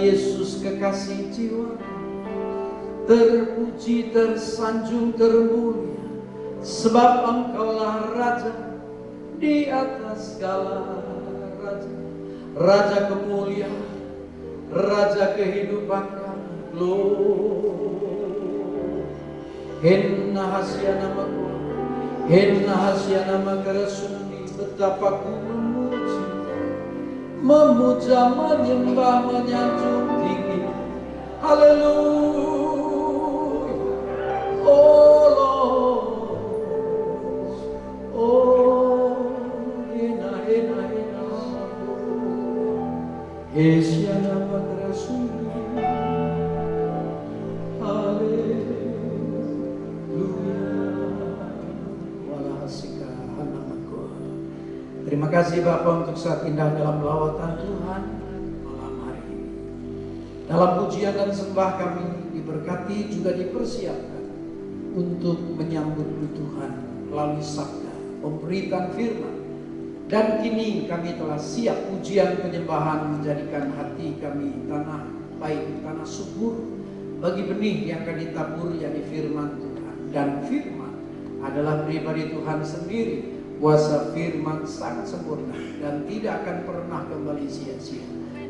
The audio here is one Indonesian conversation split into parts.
Yesus kekasih jiwa. Terpuji, tersanjung, termulia sebab Engkaulah Raja di atas segala raja. Raja kemuliaan, Raja kehidupan kami. Henna hasia nama Henna hasia nama kerasundi betapa ku Memuja, menyembah, menyanjung tinggi Haleluya. Oh Lord. Oh Hena, Hena, Hena Hesia nama kerasundi Terima kasih Bapak untuk saat indah dalam lawatan Tuhan malam hari ini. Dalam pujian dan sembah kami diberkati juga dipersiapkan untuk menyambut Tuhan melalui sabda, pemberitaan firman. Dan kini kami telah siap ujian penyembahan menjadikan hati kami tanah baik, tanah subur bagi benih yang akan ditabur yakni firman Tuhan. Dan firman adalah pribadi Tuhan sendiri Kuasa firman sangat sempurna dan tidak akan pernah kembali sia-sia.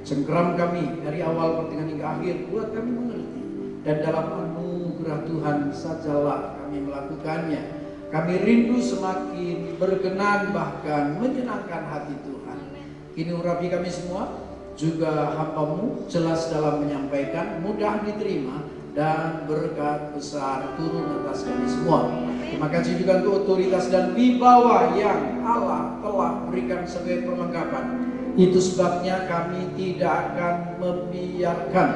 Cengkeram kami dari awal pertengahan hingga akhir buat kami mengerti. Dan dalam anugerah Tuhan sajalah kami melakukannya. Kami rindu semakin berkenan bahkan menyenangkan hati Tuhan. Kini urapi kami semua juga hambamu jelas dalam menyampaikan mudah diterima dan berkat besar turun atas kami semua. Terima kasih juga untuk otoritas dan wibawa yang Allah telah berikan sebagai perlengkapan. Itu sebabnya kami tidak akan membiarkan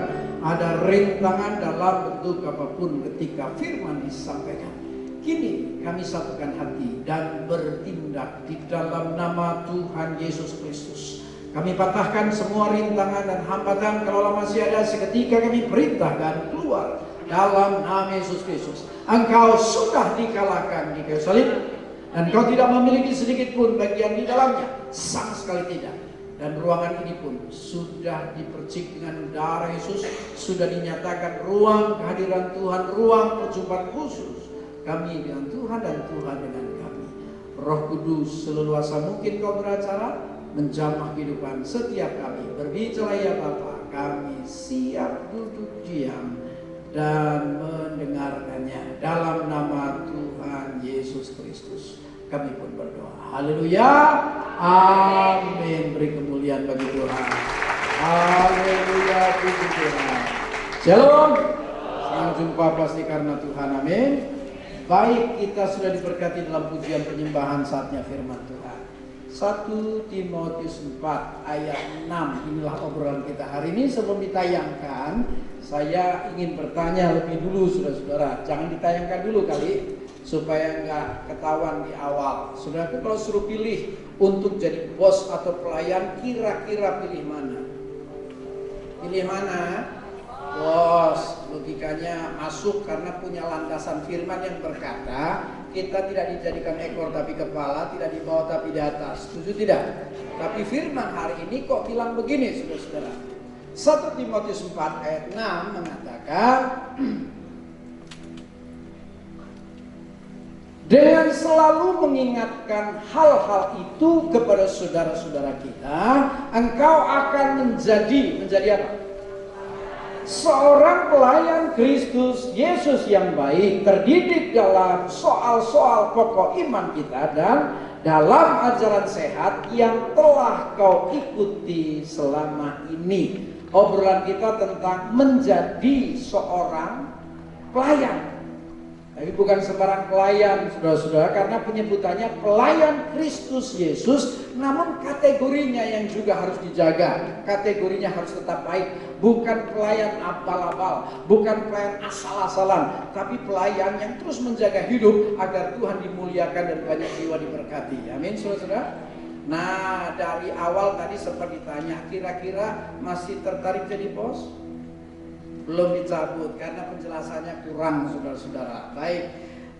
ada rintangan dalam bentuk apa pun ketika firman disampaikan. Kini kami satukan hati dan bertindak di dalam nama Tuhan Yesus Kristus. Kami patahkan semua rintangan dan hambatan kalau masih ada seketika kami perintahkan keluar dalam nama Yesus Kristus. Engkau sudah dikalahkan di kayu salib dan kau tidak memiliki sedikit pun bagian di dalamnya, sama sekali tidak. Dan ruangan ini pun sudah dipercik dengan darah Yesus, sudah dinyatakan ruang kehadiran Tuhan, ruang perjumpaan khusus kami dengan Tuhan dan Tuhan dengan kami. Roh Kudus seleluasa mungkin kau beracara menjamah kehidupan setiap kami. Berbicara ya Bapa, kami siap duduk diam dan mendengarkannya dalam nama Tuhan Yesus Kristus. Kami pun berdoa. Haleluya. Amin. Beri kemuliaan bagi Tuhan. Haleluya. Puji Tuhan. Shalom. Senang jumpa pasti karena Tuhan. Amin. Baik kita sudah diberkati dalam pujian penyembahan saatnya firman Tuhan. 1 Timotius 4 ayat 6 inilah obrolan kita hari ini. Sebelum ditayangkan saya ingin bertanya lebih dulu saudara-saudara. Jangan ditayangkan dulu kali supaya nggak ketahuan di awal. Saudara kalau suruh pilih untuk jadi bos atau pelayan kira-kira pilih mana? Pilih mana? Bos. Logikanya masuk karena punya landasan firman yang berkata kita tidak dijadikan ekor tapi kepala, tidak di bawah tapi di atas. Setuju tidak? Tapi firman hari ini kok bilang begini, saudara-saudara. 1 Timotius 4 ayat 6 mengatakan Dengan selalu mengingatkan hal-hal itu kepada saudara-saudara kita, engkau akan menjadi menjadi apa? Seorang pelayan Kristus Yesus yang baik terdidik dalam soal-soal pokok iman kita dan dalam ajaran sehat yang telah kau ikuti selama ini. Obrolan kita tentang menjadi seorang pelayan tapi bukan sembarang pelayan, saudara-saudara, karena penyebutannya pelayan Kristus Yesus, namun kategorinya yang juga harus dijaga. Kategorinya harus tetap baik, bukan pelayan abal-abal, bukan pelayan asal-asalan, tapi pelayan yang terus menjaga hidup agar Tuhan dimuliakan dan banyak jiwa diberkati. Amin, saudara-saudara. Nah, dari awal tadi sempat ditanya, kira-kira masih tertarik jadi bos? Belum dicabut karena penjelasannya kurang saudara-saudara. Baik,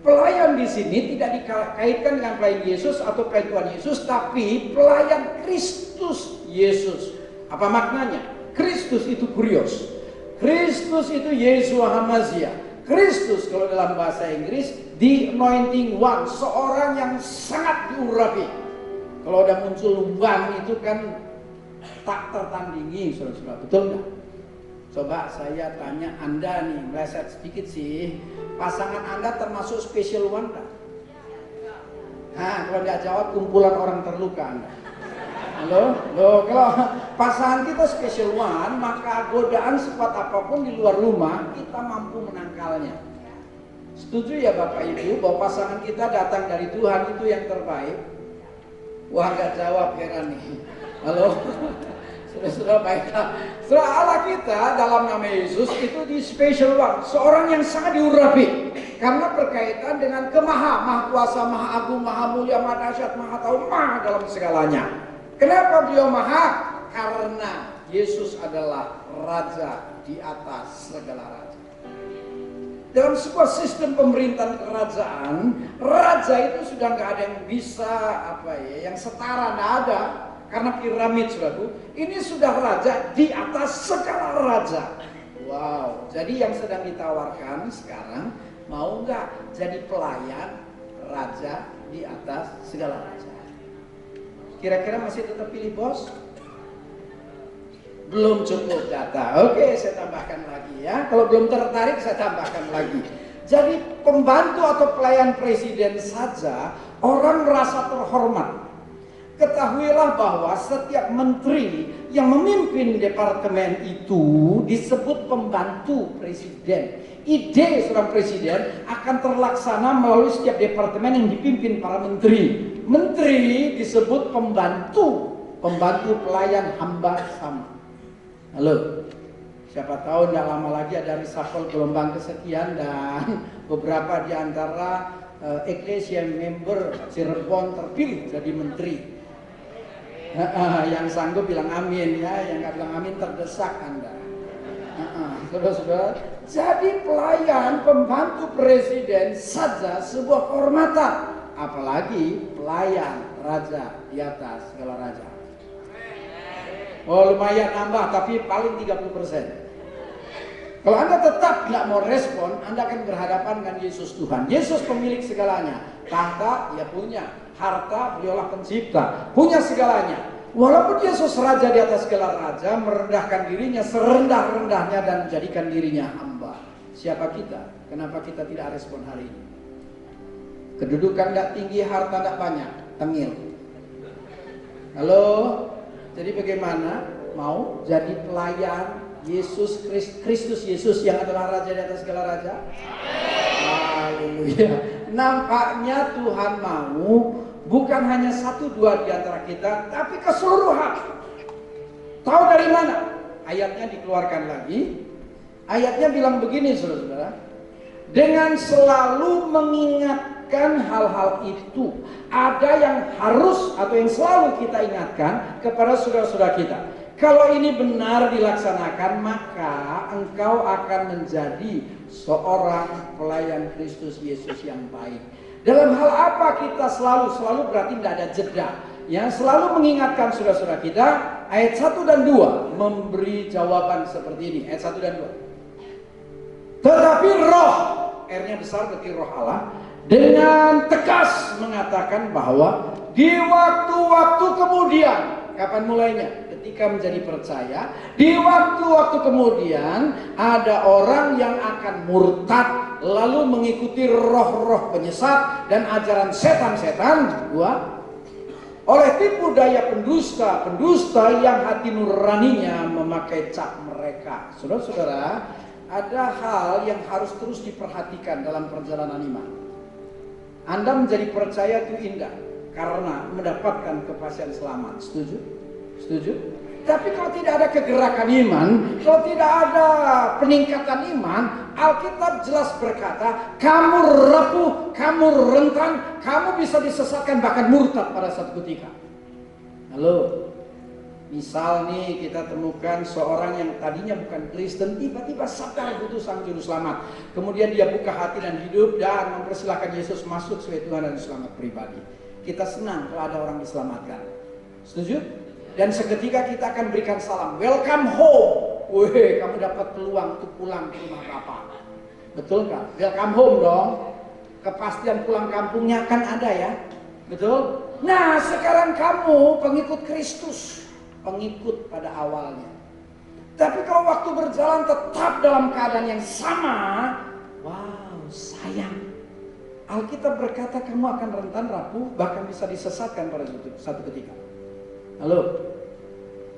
Pelayan di sini tidak dikaitkan dengan pelayan Yesus atau pelayan Tuhan Yesus, tapi pelayan Kristus Yesus. Apa maknanya? Kristus itu kurios. Kristus itu Yesus Hamazia. Kristus kalau dalam bahasa Inggris the anointing one, seorang yang sangat diurapi. Kalau udah muncul one itu kan tak tertandingi, saudara-saudara. Betul nggak? Coba saya tanya Anda nih, meleset sedikit sih. Pasangan Anda termasuk special one tak? Nah, kalau nggak jawab kumpulan orang terluka Anda. Halo? Loh, kalau pasangan kita special one, maka godaan sekuat apa pun di luar rumah, kita mampu menangkalnya. Setuju ya Bapak Ibu bahwa pasangan kita datang dari Tuhan itu yang terbaik? Wah, nggak jawab heran nih. Halo? Sudah-sudah baiklah. Setelah Allah kita dalam nama Yesus itu di special one. Seorang yang sangat diurapi. Karena berkaitan dengan kemaha, maha kuasa, maha agung, maha mulia, maha dahsyat, maha tahu, maha dalam segalanya. Kenapa beliau maha? Karena Yesus adalah Raja di atas segala raja. Dalam sebuah sistem pemerintahan kerajaan, raja itu sudah nggak ada yang bisa apa ya, yang setara nggak ada karena piramid saudaraku, ini sudah raja di atas segala raja. Wow, jadi yang sedang ditawarkan sekarang mau nggak jadi pelayan raja di atas segala raja? Kira-kira masih tetap pilih bos? Belum cukup data. Oke, saya tambahkan lagi ya. Kalau belum tertarik, saya tambahkan lagi. Jadi pembantu atau pelayan presiden saja orang merasa terhormat Ketahuilah bahwa setiap menteri yang memimpin departemen itu disebut pembantu presiden. Ide seorang presiden akan terlaksana melalui setiap departemen yang dipimpin para menteri. Menteri disebut pembantu, pembantu pelayan hamba sama. Halo, siapa tahu tidak lama lagi ada reshuffle gelombang kesekian dan beberapa di antara uh, Ecclesia member Cirebon terpilih jadi menteri yang sanggup bilang amin ya, yang nggak bilang amin terdesak Anda. Saudara-saudara, jadi pelayan pembantu presiden saja sebuah kehormatan, apalagi pelayan raja di atas segala raja. Oh lumayan nambah tapi paling 30 persen. Kalau Anda tetap nggak mau respon, Anda akan berhadapan dengan Yesus Tuhan. Yesus pemilik segalanya. Tahta, ya punya harta beliaulah pencipta, punya segalanya. Walaupun Yesus raja di atas segala raja, merendahkan dirinya serendah-rendahnya dan menjadikan dirinya hamba. Siapa kita? Kenapa kita tidak respon hari ini? Kedudukan tidak tinggi, harta tidak banyak, tengil. Halo, jadi bagaimana? Mau jadi pelayan Yesus Kristus Yesus yang adalah raja di atas segala raja? Haleluya. Nampaknya Tuhan mau bukan hanya satu dua di antara kita, tapi keseluruhan. Tahu dari mana? Ayatnya dikeluarkan lagi. Ayatnya bilang begini, saudara-saudara. Dengan selalu mengingatkan hal-hal itu, ada yang harus atau yang selalu kita ingatkan kepada saudara-saudara kita. Kalau ini benar dilaksanakan, maka engkau akan menjadi seorang pelayan Kristus Yesus yang baik. Dalam hal apa kita selalu, selalu berarti tidak ada jeda. Yang selalu mengingatkan saudara-saudara kita, ayat 1 dan 2 memberi jawaban seperti ini. Ayat 1 dan 2. Tetapi roh, R-nya besar berarti roh Allah, dengan tegas mengatakan bahwa di waktu-waktu kemudian, kapan mulainya? Ketika menjadi percaya, di waktu-waktu kemudian ada orang yang akan murtad lalu mengikuti roh-roh penyesat dan ajaran setan-setan gua oleh tipu daya pendusta, pendusta yang hati nuraninya memakai cap mereka. Saudara-saudara, ada hal yang harus terus diperhatikan dalam perjalanan iman. Anda menjadi percaya itu indah karena mendapatkan kepastian selamat. Setuju? Setuju? Tapi kalau tidak ada kegerakan iman, kalau tidak ada peningkatan iman, Alkitab jelas berkata, kamu rapuh, kamu rentan, kamu bisa disesatkan bahkan murtad pada satu ketika. Halo. Misal nih kita temukan seorang yang tadinya bukan Kristen tiba-tiba sadar butuh sang juru selamat. Kemudian dia buka hati dan hidup dan mempersilahkan Yesus masuk sebagai Tuhan dan selamat pribadi. Kita senang kalau ada orang diselamatkan. Setuju? Dan seketika kita akan berikan salam, welcome home. Wih, kamu dapat peluang untuk pulang ke rumah Bapak. Betul kan? Welcome home dong. Kepastian pulang kampungnya kan ada ya. Betul? Nah, sekarang kamu pengikut Kristus pengikut pada awalnya. Tapi kalau waktu berjalan tetap dalam keadaan yang sama, wow, sayang. Alkitab berkata kamu akan rentan rapuh, bahkan bisa disesatkan pada satu ketika. Halo,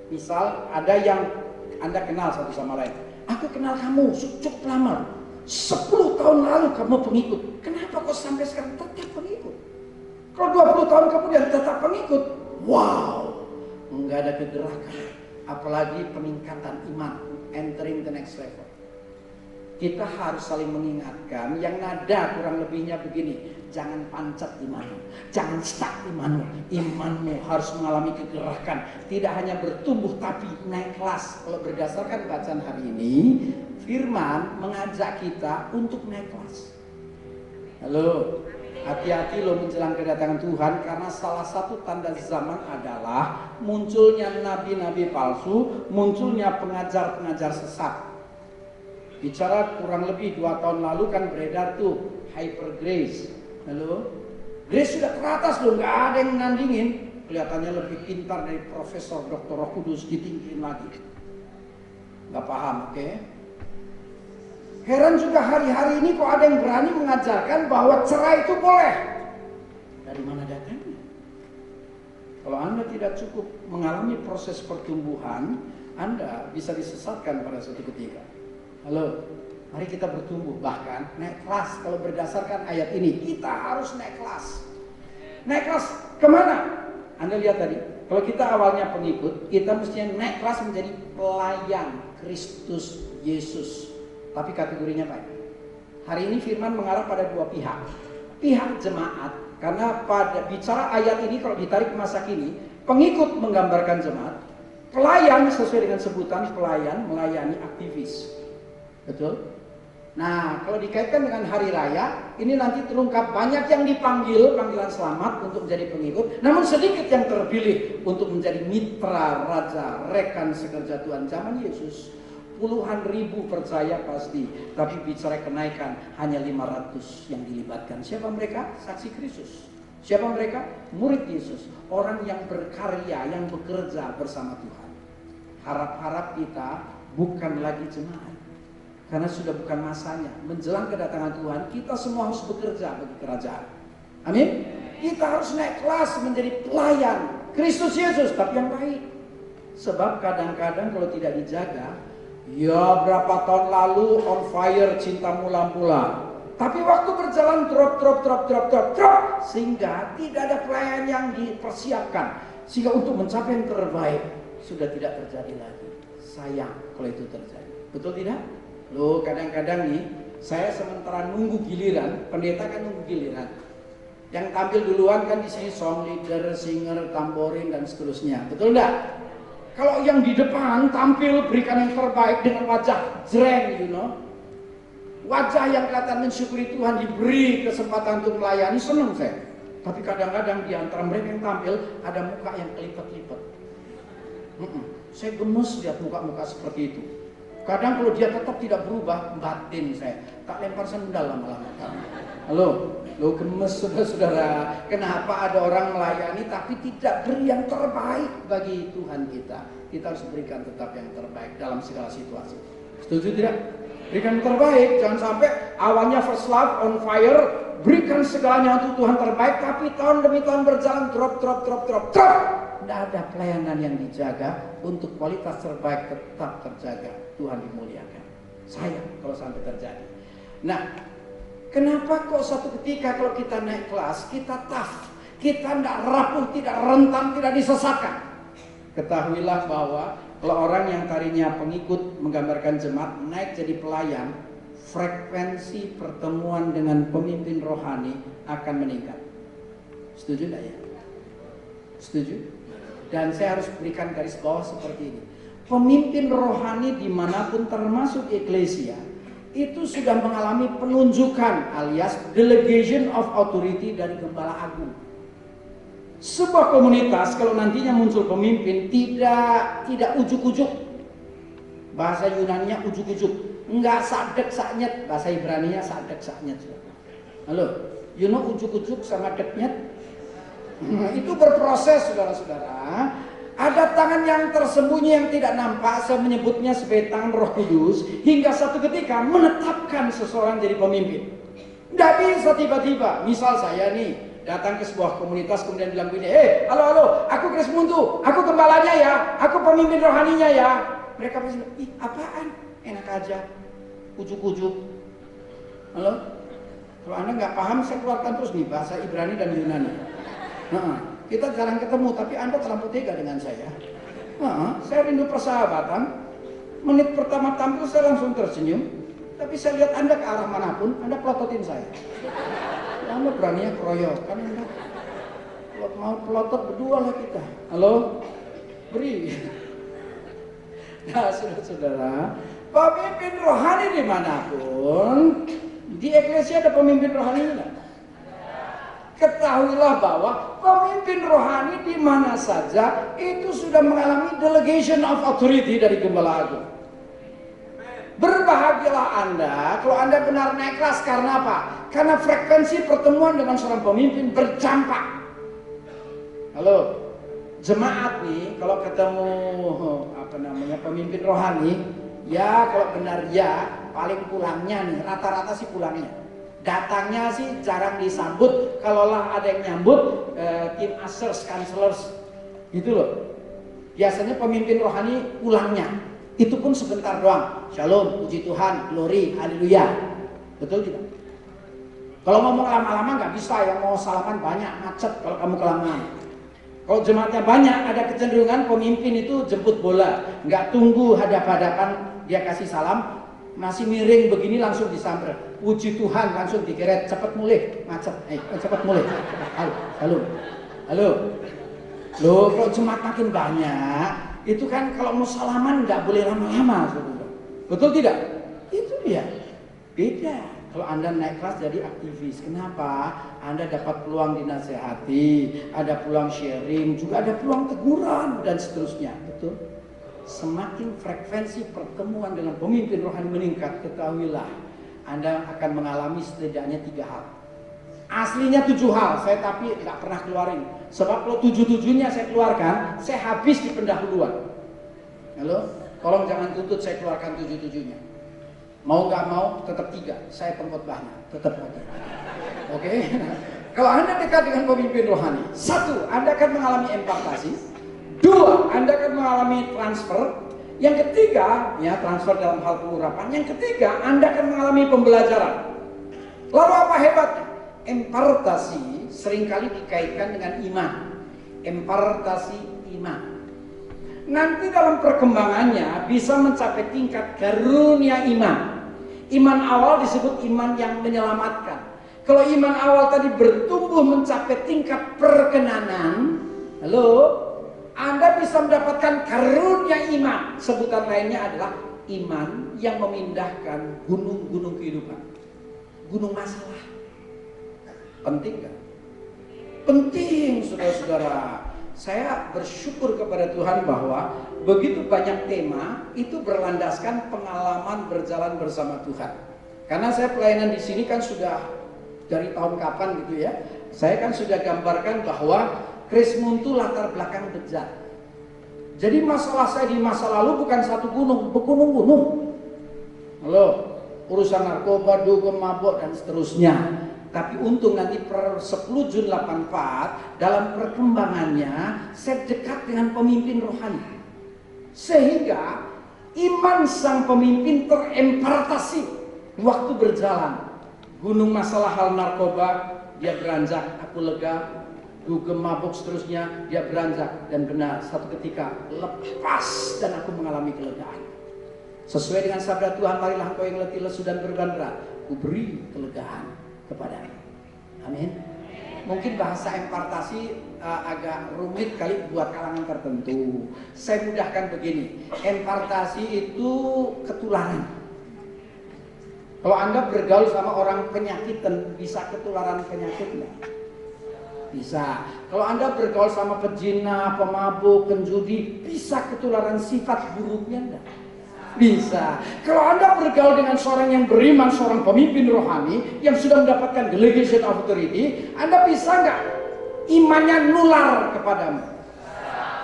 misal ada yang Anda kenal satu sama lain. Aku kenal kamu cukup lama, 10 tahun lalu kamu pengikut. Kenapa kok sampai sekarang tetap pengikut? Kalau 20 tahun kemudian tetap pengikut, wow, nggak ada kegerakan, apalagi peningkatan iman, entering the next level. Kita harus saling mengingatkan yang nada kurang lebihnya begini, jangan pancat imanmu, jangan stuck imanmu, imanmu harus mengalami kegerakan, tidak hanya bertumbuh tapi naik kelas. Kalau berdasarkan bacaan hari ini, firman mengajak kita untuk naik kelas. Halo, Hati-hati lo menjelang kedatangan Tuhan karena salah satu tanda zaman adalah munculnya nabi-nabi palsu, munculnya pengajar-pengajar sesat. Bicara kurang lebih dua tahun lalu kan beredar tuh hyper grace. Halo? Grace sudah teratas loh, nggak ada yang nandingin. Kelihatannya lebih pintar dari Profesor Dr. Roh Kudus ditinggiin lagi. Gak paham, oke? Okay? Heran juga hari-hari ini kok ada yang berani mengajarkan bahwa cerai itu boleh. Dari mana datangnya? Kalau Anda tidak cukup mengalami proses pertumbuhan, Anda bisa disesatkan pada suatu ketika. Halo, mari kita bertumbuh. Bahkan naik kelas kalau berdasarkan ayat ini. Kita harus naik kelas. Naik kelas ke mana? Anda lihat tadi, kalau kita awalnya pengikut, kita mestinya naik kelas menjadi pelayan Kristus Yesus. Tapi kategorinya baik. Hari ini firman mengarah pada dua pihak. Pihak jemaat, karena pada bicara ayat ini kalau ditarik ke masa kini, pengikut menggambarkan jemaat, pelayan sesuai dengan sebutan pelayan melayani aktivis. Betul? Nah, kalau dikaitkan dengan hari raya, ini nanti terungkap banyak yang dipanggil panggilan selamat untuk menjadi pengikut, namun sedikit yang terpilih untuk menjadi mitra raja, rekan sekerja Tuhan zaman Yesus. Puluhan ribu percaya pasti, tapi bicara kenaikan hanya 500 yang dilibatkan. Siapa mereka? Saksi Kristus. Siapa mereka? Murid Yesus. Orang yang berkarya, yang bekerja bersama Tuhan. Harap-harap kita bukan lagi jemaat. Karena sudah bukan masanya. Menjelang kedatangan Tuhan, kita semua harus bekerja bagi kerajaan. Amin. Kita harus naik kelas menjadi pelayan Kristus Yesus, tapi yang baik. Sebab kadang-kadang kalau tidak dijaga, Ya berapa tahun lalu on fire cinta mula-mula. Tapi waktu berjalan drop, drop, drop, drop, drop, drop. Sehingga tidak ada pelayan yang dipersiapkan. Sehingga untuk mencapai yang terbaik sudah tidak terjadi lagi. Sayang kalau itu terjadi. Betul tidak? Loh kadang-kadang nih saya sementara nunggu giliran, pendeta kan nunggu giliran. Yang tampil duluan kan di sini song leader, singer, tamborin dan seterusnya. Betul enggak? Kalau yang di depan tampil berikan yang terbaik dengan wajah jreng, you know. Wajah yang kelihatan mensyukuri Tuhan diberi kesempatan untuk melayani, senang saya. Tapi kadang-kadang di antara mereka yang tampil ada muka yang kelipet-lipet. Saya gemes lihat muka-muka seperti itu. Kadang kalau dia tetap tidak berubah, batin saya. Tak lempar sendal lama-lama. Halo, lo gemes saudara-saudara. Kenapa ada orang melayani tapi tidak beri yang terbaik bagi Tuhan kita? Kita harus berikan tetap yang terbaik dalam segala situasi. Setuju tidak? Berikan yang terbaik. Jangan sampai awalnya first love on fire, berikan segalanya untuk Tuhan terbaik, tapi tahun demi tahun berjalan drop, drop, drop, drop, drop. Tidak ada pelayanan yang dijaga untuk kualitas terbaik tetap terjaga. Tuhan dimuliakan. Sayang kalau sampai terjadi. Nah, Kenapa kok satu ketika kalau kita naik kelas, kita tough, kita tidak rapuh, tidak rentan, tidak disesatkan. Ketahuilah bahwa kalau orang yang tadinya pengikut menggambarkan jemaat naik jadi pelayan, frekuensi pertemuan dengan pemimpin rohani akan meningkat. Setuju tidak ya? Setuju? Dan saya harus berikan garis bawah seperti ini. Pemimpin rohani di mana pun termasuk eklesia itu sudah mengalami penunjukan alias delegation of authority dari gembala agung. Sebuah komunitas kalau nantinya muncul pemimpin tidak tidak ujuk-ujuk. Bahasa Yunaninya ujuk-ujuk, enggak sadek saknyet, bahasa Ibraninya sadek saknyet. Halo, you know ujuk-ujuk sama deknyet? itu berproses saudara-saudara ada tangan yang tersembunyi yang tidak nampak, saya menyebutnya sebagai tangan roh kudus, hingga satu ketika menetapkan seseorang jadi pemimpin. Tidak bisa tiba-tiba, misal saya nih, datang ke sebuah komunitas kemudian bilang begini, eh halo halo, aku Kris Muntu, aku gembalanya ya, aku pemimpin rohaninya ya. Mereka pasti, ih apaan, enak aja, ujuk-ujuk. Halo, kalau anda nggak paham, saya keluarkan terus nih bahasa Ibrani dan Yunani. Nah, kita jarang ketemu, tapi Anda terlalu tega dengan saya. Nah, saya rindu persahabatan. Menit pertama tampil saya langsung tersenyum. Tapi saya lihat Anda ke arah mana pun, Anda pelototin saya. Anda beraninya keroyok, kan Anda. Mau pelotot berdua lah kita. Halo? Beri. Nah, saudara-saudara, pemimpin rohani di mana pun, di eklesia ada pemimpin rohani enggak? Ketahuilah bahwa pemimpin rohani di mana saja itu sudah mengalami delegation of authority dari Gembala Agung. Berbahagialah Anda kalau Anda benar naik kelas karena apa? Karena frekuensi pertemuan dengan seorang pemimpin bercampak. Halo, jemaat nih kalau ketemu apa namanya pemimpin rohani, ya kalau benar ya paling pulangnya nih rata-rata sih pulangnya datangnya sih jarang disambut. Kalaulah ada yang nyambut eh, tim asers counselors gitu loh. Biasanya pemimpin rohani pulangnya itu pun sebentar doang. Shalom puji Tuhan glory haleluya. Betul tidak? Kalau ngomong lama-lama nggak bisa yang mau salaman banyak macet kalau kamu kelamaan. Kalau jemaatnya banyak ada kecenderungan pemimpin itu jemput bola. Nggak tunggu hadap-hadapan dia kasih salam. Masih miring begini langsung disamper puji Tuhan langsung dikeret cepat mulai macet eh cepat mulai halo halo halo. Lo kalau jemaat makin banyak? Itu kan kalau mau salaman nggak boleh lama-lama betul tidak? Itu dia. Beda. Kalau anda naik kelas jadi aktivis kenapa? Anda dapat peluang dinasehati ada peluang sharing juga ada peluang teguran dan seterusnya. Betul? Semakin frekuensi pertemuan dengan pemimpin rohani meningkat, ketahuilah Anda akan mengalami setidaknya tiga hal. Aslinya tujuh hal, saya tapi nggak pernah keluarin. Sebab kalau tujuh-tujuhnya saya keluarkan, saya habis di pendahuluan. Halo, tolong jangan tuntut saya keluarkan tujuh-tujuhnya. Mau nggak mau, tetap tiga. Saya pengkhotbahnya, tetap oke. Oke? Kalau Anda dekat dengan pemimpin rohani, satu, Anda akan mengalami empatasi. Dua, Anda akan mengalami transfer. Yang ketiga, ya transfer dalam hal pengurapan. Yang ketiga, Anda akan mengalami pembelajaran. Lalu apa hebatnya? Impartasi sering kali dikaitkan dengan iman. Impartasi iman. Nanti dalam perkembangannya bisa mencapai tingkat karunia iman. Iman awal disebut iman yang menyelamatkan. Kalau iman awal tadi bertumbuh mencapai tingkat perkenanan, halo, anda bisa mendapatkan karunia iman. Sebutan lainnya adalah iman yang memindahkan gunung-gunung kehidupan. Gunung masalah. Penting kan? Penting saudara-saudara. Saya bersyukur kepada Tuhan bahwa begitu banyak tema itu berlandaskan pengalaman berjalan bersama Tuhan. Karena saya pelayanan di sini kan sudah dari tahun kapan gitu ya. Saya kan sudah gambarkan bahwa Krismun itu latar belakang bejat. Jadi masalah saya di masa lalu bukan satu gunung, bergunung-gunung. Halo, urusan narkoba, dugem, mabok dan seterusnya. Tapi untung nanti per 10 Jun 84 dalam perkembangannya saya dekat dengan pemimpin rohani. Sehingga iman sang pemimpin terempartasi waktu berjalan. Gunung masalah hal narkoba dia beranjak, aku lega, dugem mabuk seterusnya dia beranjak dan benar satu ketika lepas dan aku mengalami kelegaan sesuai dengan sabda Tuhan marilah engkau yang letih lesu dan beban berat ku beri kelegaan kepada amin mungkin bahasa impartasi uh, agak rumit kali buat kalangan tertentu. Saya mudahkan begini, impartasi itu ketularan. Kalau Anda bergaul sama orang penyakitan, bisa ketularan penyakit nggak? Bisa. Kalau Anda bergaul sama pejina, pemabuk, penjudi, bisa ketularan sifat buruknya enggak? Bisa. Kalau Anda bergaul dengan seorang yang beriman, seorang pemimpin rohani yang sudah mendapatkan delegation authority, Anda bisa nggak imannya nular kepadamu?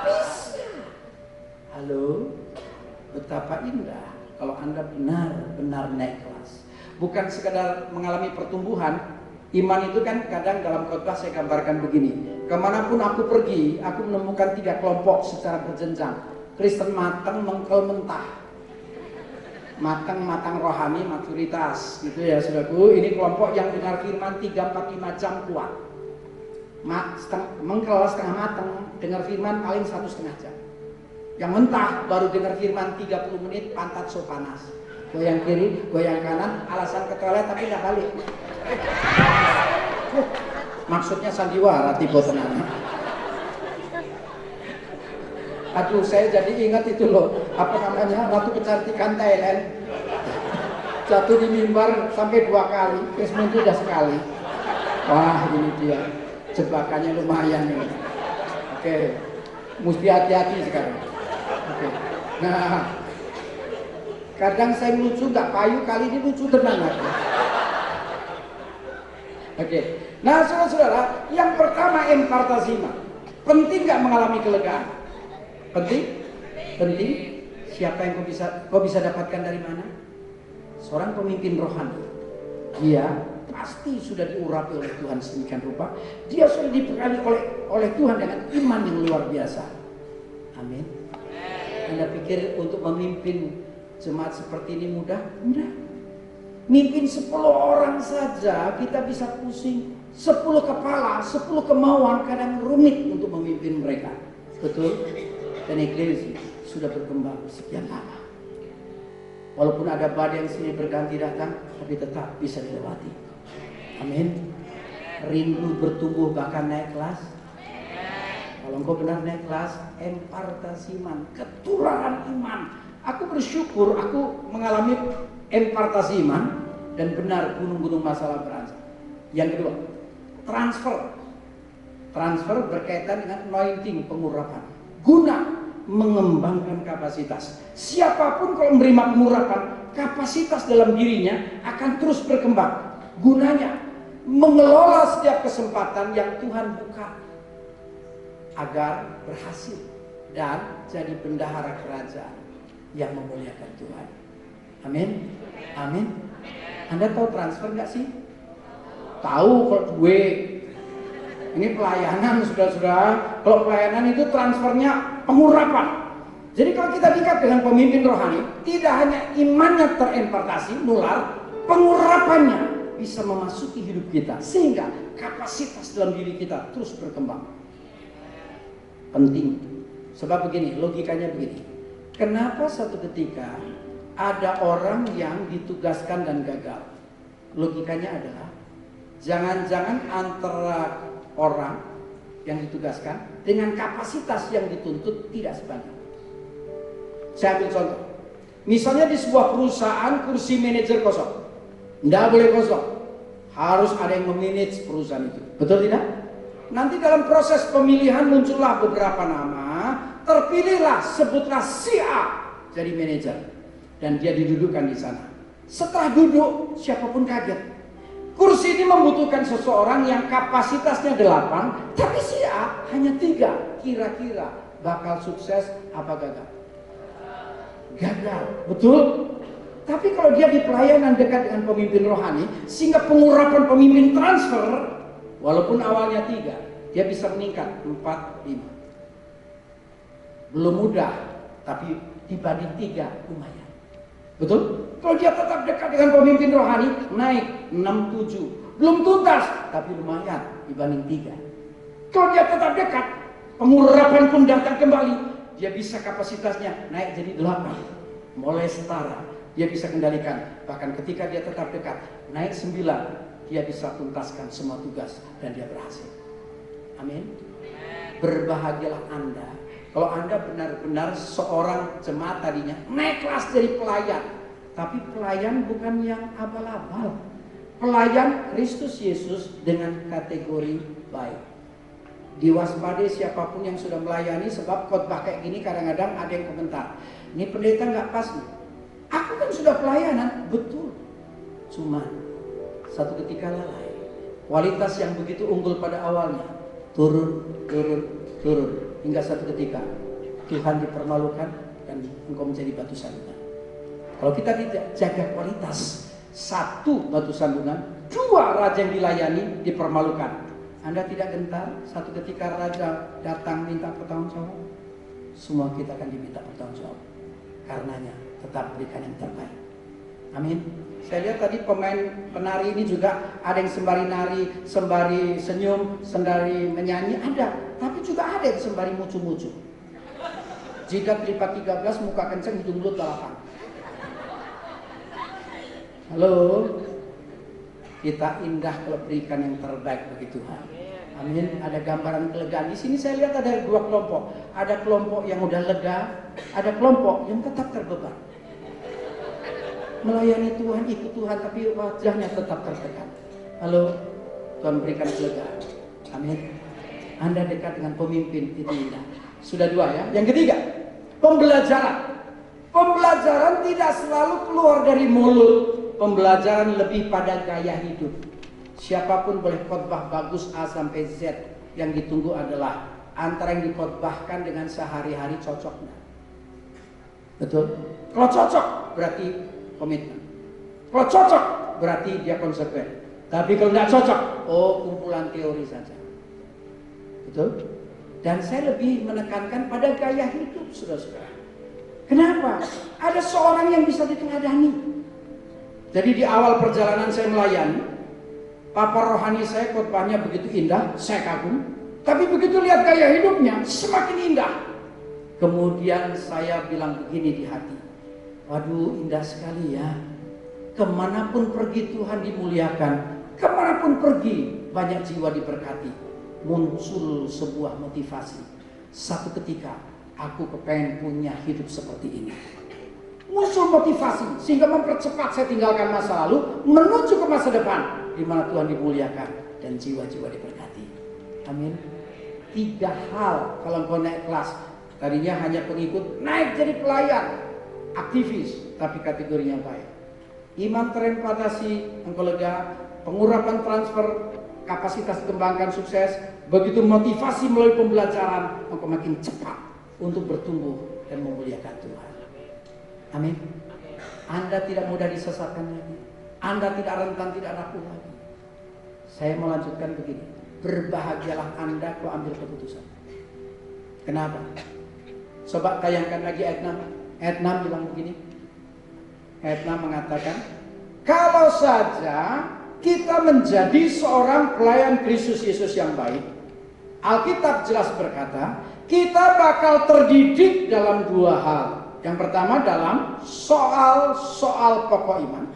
Bisa. Halo, betapa indah kalau Anda benar-benar naik kelas. Bukan sekedar mengalami pertumbuhan, Iman itu kan kadang dalam khotbah saya gambarkan begini. Ke mana pun aku pergi, aku menemukan tiga kelompok secara berjenjang. Kristen matang, mengkel mentah. Matang-matang rohani maturitas gitu ya saudaraku. Ini kelompok yang dengar firman 3 4 5 jam kuat. Mat, seteng, mengkel setengah matang dengar firman paling satu setengah jam. Yang mentah baru dengar firman 30 menit pantat so panas. Goyang kiri goyang kanan alasan ke toilet tapi nggak balik maksudnya sandiwara tipe tenang Aduh, saya jadi ingat itu loh, apa namanya, Ratu Kecantikan Thailand. Jatuh di mimbar sampai dua kali, Krismen itu udah sekali. Wah, ini dia. Jebakannya lumayan ini. Oke, mesti hati-hati sekarang. Oke. Nah, kadang saya lucu nggak payu, kali ini lucu tenang aja. Oke. Nah, saudara-saudara, yang pertama empartasima. Penting nggak mengalami kelegaan? Penting? Penting? Siapa yang kau bisa kau bisa dapatkan dari mana? Seorang pemimpin rohani. Dia pasti sudah diurapi oleh Tuhan sedemikian rupa. Dia sudah dibekali oleh oleh Tuhan dengan iman yang luar biasa. Amin. Anda pikir untuk memimpin jemaat seperti ini mudah? Mudah. Mimpin 10 orang saja kita bisa pusing. 10 kepala, 10 kemauan kadang rumit untuk memimpin mereka. Betul? dan Eklesia sudah berkembang sekian lama. Walaupun ada badai yang sini berganti datang, tapi tetap bisa dilewati. Amin. Rindu bertumbuh bahkan naik kelas. Kalau engkau benar naik kelas, empartasiman, ketularan iman. Aku bersyukur aku mengalami empartasiman dan benar gunung-gunung masalah beransur. Yang kedua, transfer. Transfer berkaitan dengan anointing, pengurapan guna mengembangkan kapasitas. Siapa pun kalau menerima pengurapan, kapasitas dalam dirinya akan terus berkembang. Gunanya mengelola setiap kesempatan yang Tuhan buka agar berhasil dan jadi bendahara kerajaan yang memuliakan Tuhan. Amin. Amin. Anda tahu transfer nggak sih? Tahu kalau gue ini pelayanan sudah-sudah. Kalau pelayanan itu transfernya pengurapan. Jadi kalau kita dekat dengan pemimpin rohani, tidak hanya imannya terimpartasi, nular, pengurapannya bisa memasuki hidup kita sehingga kapasitas dalam diri kita terus berkembang. Penting. Sebab begini, logikanya begini. Kenapa satu ketika ada orang yang ditugaskan dan gagal? Logikanya adalah jangan-jangan antara orang yang ditugaskan dengan kapasitas yang dituntut tidak sebanyak. Saya ambil contoh. Misalnya di sebuah perusahaan kursi manajer kosong. Tidak boleh kosong. Harus ada yang memanage perusahaan itu. Betul tidak? Nanti dalam proses pemilihan muncullah beberapa nama. Terpilihlah sebutlah si A jadi manajer. Dan dia didudukkan di sana. Setelah duduk, siapa pun kaget. Kursi ini membutuhkan seseorang yang kapasitasnya delapan, tapi si A hanya tiga. Kira-kira bakal sukses apa gagal? Gagal, betul? Tapi kalau dia di pelayanan dekat dengan pemimpin rohani, sehingga pengurapan pemimpin transfer, walaupun awalnya tiga, dia bisa meningkat empat, lima. Belum mudah, tapi dibanding tiga lumayan. Betul? Kalau dia tetap dekat dengan pemimpin rohani, naik 6-7. Belum tuntas, tapi lumayan dibanding 3. Kalau dia tetap dekat, pengurapan pun datang kembali. Dia bisa kapasitasnya naik jadi 8. Mulai setara, dia bisa kendalikan. Bahkan ketika dia tetap dekat, naik 9, dia bisa tuntaskan semua tugas dan dia berhasil. Amin. Berbahagialah Anda kalau Anda benar-benar seorang jemaat tadinya naik kelas jadi pelayan, tapi pelayan bukan yang abal-abal. Pelayan Kristus Yesus dengan kategori baik. Diwaspadai siapa pun yang sudah melayani sebab khotbah kayak gini kadang-kadang ada yang komentar. Ini pendeta nggak pas nih. Aku kan sudah pelayanan, betul. Cuma satu ketika lalai. Kualitas yang begitu unggul pada awalnya turun, turun, turun hingga satu ketika Tuhan dipermalukan dan engkau menjadi batu sandungan. Kalau kita tidak jaga kualitas, satu batu sandungan, dua raja yang dilayani dipermalukan. Anda tidak gentar satu ketika raja datang minta pertanggungjawab, semua kita akan diminta pertanggungjawab. Karenanya tetap berikan yang terbaik. Amin. Saya lihat tadi pemain penari ini juga ada yang sembari nari, sembari senyum, sembari menyanyi, ada. Tapi juga ada yang sembari mucu-mucu. Jika tripat 13 muka kenceng hidung mulut balapan. Halo. Kita indah berikan yang terbaik bagi Tuhan. Amin. Ada gambaran kelegaan. Di sini saya lihat ada dua kelompok. Ada kelompok yang udah lega, ada kelompok yang tetap terbeban melayani Tuhan, ikut Tuhan, tapi wajahnya tetap tertekan. Halo, Tuhan berikan kelegaan. Amin. Anda dekat dengan pemimpin itu indah. Sudah dua ya. Yang ketiga, pembelajaran. Pembelajaran tidak selalu keluar dari mulut. Pembelajaran lebih pada gaya hidup. Siapa pun boleh khotbah bagus A sampai Z. Yang ditunggu adalah antara yang dikhotbahkan dengan sehari-hari cocoknya. Betul? Kalau cocok berarti komitmen. Kalau cocok berarti dia konsekuen. Tapi kalau tidak cocok, oh kumpulan teori saja. Betul? Dan saya lebih menekankan pada gaya hidup saudara-saudara. Kenapa? Ada seorang yang bisa diteladani. Jadi di awal perjalanan saya melayani, papa rohani saya khotbahnya begitu indah, saya kagum. Tapi begitu lihat gaya hidupnya, semakin indah. Kemudian saya bilang begini di hati, Waduh indah sekali ya. Ke mana pun pergi Tuhan dimuliakan. Ke mana pun pergi banyak jiwa diberkati. Muncul sebuah motivasi. Satu ketika aku kepengen punya hidup seperti ini. Muncul motivasi sehingga mempercepat saya tinggalkan masa lalu menuju ke masa depan di mana Tuhan dimuliakan dan jiwa-jiwa diberkati. Amin. Tiga hal kalau kau naik kelas tadinya hanya pengikut naik jadi pelayan aktivis tapi kategorinya baik. Iman terempatasi, engkau lega, pengurapan transfer, kapasitas kembangkan sukses, begitu motivasi melalui pembelajaran, engkau makin cepat untuk bertumbuh dan memuliakan Tuhan. Amin. Anda tidak mudah disesatkan lagi. Anda tidak rentan, tidak rapuh lagi. Saya mau lanjutkan begini. Berbahagialah Anda kalau ambil keputusan. Kenapa? Coba tayangkan lagi ayat 6. Ayat 6 bilang begini. Ayat 6 mengatakan, kalau saja kita menjadi seorang pelayan Kristus Yesus yang baik, Alkitab jelas berkata, kita bakal terdidik dalam dua hal. Yang pertama dalam soal-soal pokok iman.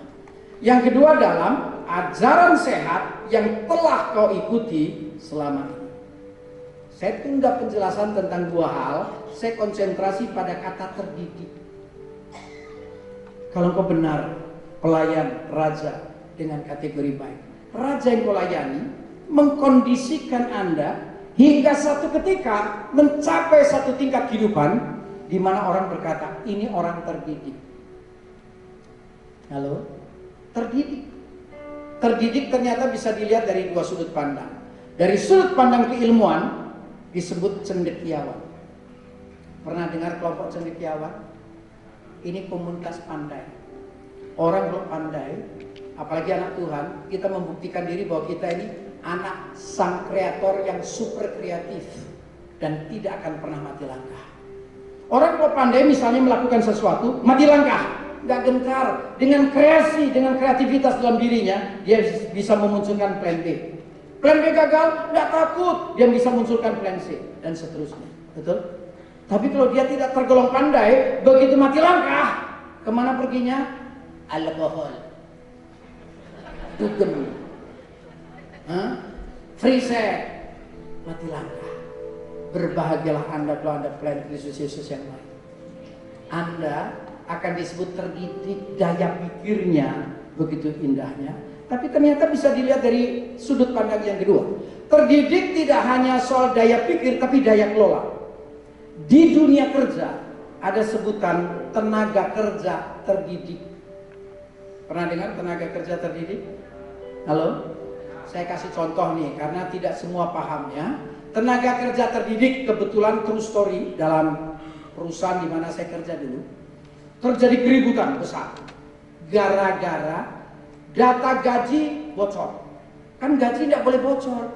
Yang kedua dalam ajaran sehat yang telah kau ikuti selama ini. Saya tunda penjelasan tentang dua hal, saya konsentrasi pada kata terdidik. Kalau kau benar pelayan raja dengan kategori baik. Raja yang kau layani mengkondisikan Anda hingga satu ketika mencapai satu tingkat kehidupan di mana orang berkata, ini orang terdidik. Halo? Terdidik. Terdidik ternyata bisa dilihat dari dua sudut pandang. Dari sudut pandang keilmuan disebut cendekiawan. Pernah dengar kelompok cendekiawan? Ini komunitas pandai. Orang belum pandai, apalagi anak Tuhan, kita membuktikan diri bahwa kita ini anak sang kreator yang super kreatif dan tidak akan pernah mati langkah. Orang kalau pandai misalnya melakukan sesuatu, mati langkah, nggak gentar dengan kreasi, dengan kreativitas dalam dirinya, dia bisa memunculkan plan B. Plan B gagal, nggak takut, dia bisa munculkan plan C dan seterusnya. Betul? Tapi kalau dia tidak tergolong pandai, begitu mati langkah, ke mana perginya? Alkohol. Dugem. Hah? Free sex. Mati langkah. Berbahagialah Anda kalau Anda plan Kristus Yesus yang lain. Anda akan disebut terdidik daya pikirnya begitu indahnya. Tapi ternyata bisa dilihat dari sudut pandang yang kedua. Terdidik tidak hanya soal daya pikir tapi daya kelola. Di dunia kerja ada sebutan tenaga kerja terdidik. Pernah dengar tenaga kerja terdidik? Halo? Saya kasih contoh nih karena tidak semua pahamnya. Tenaga kerja terdidik kebetulan true story dalam perusahaan di mana saya kerja dulu. Terjadi keributan besar. Gara-gara data gaji bocor. Kan gaji tidak boleh bocor.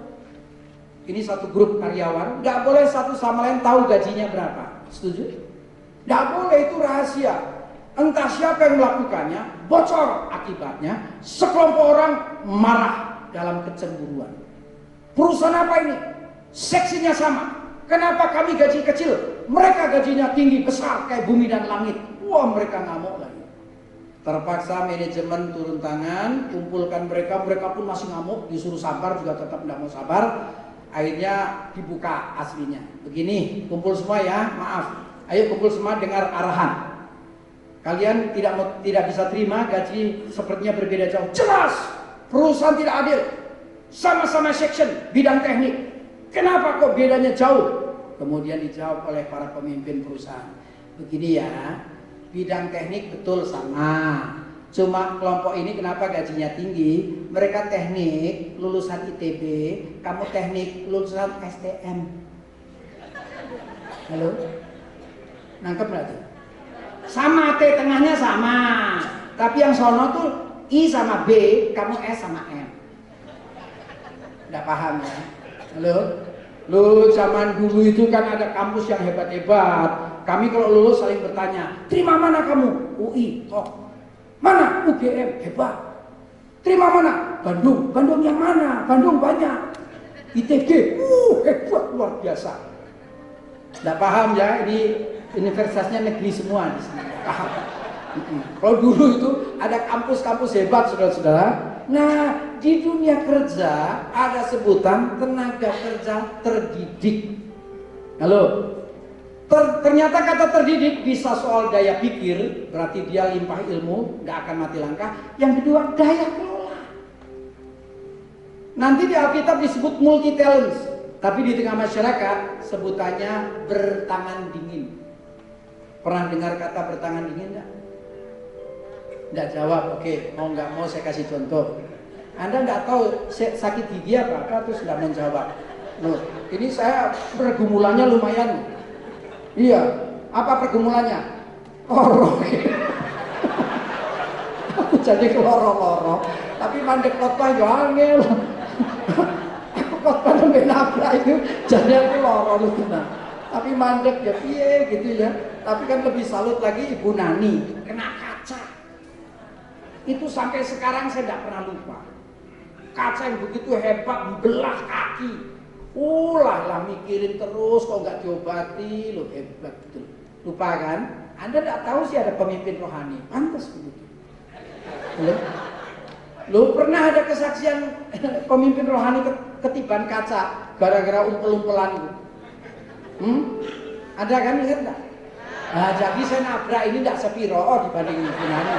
Ini satu grup karyawan, nggak boleh satu sama lain tahu gajinya berapa. Setuju? Nggak boleh itu rahasia. Entah siapa yang melakukannya, bocor akibatnya. Sekelompok orang marah dalam kecemburuan. Perusahaan apa ini? Seksinya sama. Kenapa kami gaji kecil? Mereka gajinya tinggi besar kayak bumi dan langit. Wah mereka ngamuk lagi. Terpaksa manajemen turun tangan, kumpulkan mereka, mereka pun masih ngamuk, disuruh sabar juga tetap tidak mau sabar akhirnya dibuka aslinya. Begini, kumpul semua ya, maaf. Ayo kumpul semua dengar arahan. Kalian tidak tidak bisa terima gaji sepertinya berbeda jauh. Jelas, perusahaan tidak adil. Sama-sama section bidang teknik. Kenapa kok bedanya jauh? Kemudian dijawab oleh para pemimpin perusahaan. Begini ya, bidang teknik betul sama, Cuma kelompok ini kenapa gajinya tinggi? Mereka teknik, lulusan ITB, kamu teknik, lulusan STM. Halo? Nangkep nggak tuh? Sama T tengahnya sama. Tapi yang sono tuh I sama B, kamu S sama M. Nggak paham ya? Halo? Lu zaman dulu itu kan ada kampus yang hebat-hebat. Kami kalau lulus saling bertanya, terima mana kamu? UI, tok. Mana UGM? Hebat. Terima mana? Bandung. Bandung yang mana? Bandung banyak. ITG, uh hebat luar biasa. Tidak paham ya, ini universitasnya negeri semua di sini. Paham? Kalau dulu itu ada kampus-kampus hebat saudara-saudara. Nah di dunia kerja ada sebutan tenaga kerja terdidik. Halo, Ter, ternyata kata terdidik bisa soal daya pikir, berarti dia limpah ilmu, nggak akan mati langkah. Yang kedua daya kelola. Nanti di Alkitab disebut multi talents, tapi di tengah masyarakat sebutannya bertangan dingin. Pernah dengar kata bertangan dingin enggak? Enggak jawab, oke, mau nggak mau saya kasih contoh. Anda nggak tahu sakit gigi apa, apa terus nggak menjawab. Loh, ini saya pergumulannya lumayan Iya. Apa pergumulannya? Loro. Aku jadi loro-loro. Tapi mandek khotbah yo angel. aku khotbah nembe nabrak itu jadi aku loro lu Tapi mandek ya piye gitu ya. Tapi kan lebih salut lagi Ibu Nani kena kaca. Itu sampai sekarang saya tidak pernah lupa. Kaca yang begitu hebat membelah kaki Ulah lah mikirin terus kok nggak diobati lo hebat betul. Lupa kan? Anda tidak tahu sih ada pemimpin rohani. Pantas begitu. Lo, lo pernah ada kesaksian pemimpin rohani ketiban kaca gara-gara umpel-umpelan Hmm? Ada kan ingat nggak? Nah, jadi saya nabrak ini tidak sepiro oh, dibanding Yunani.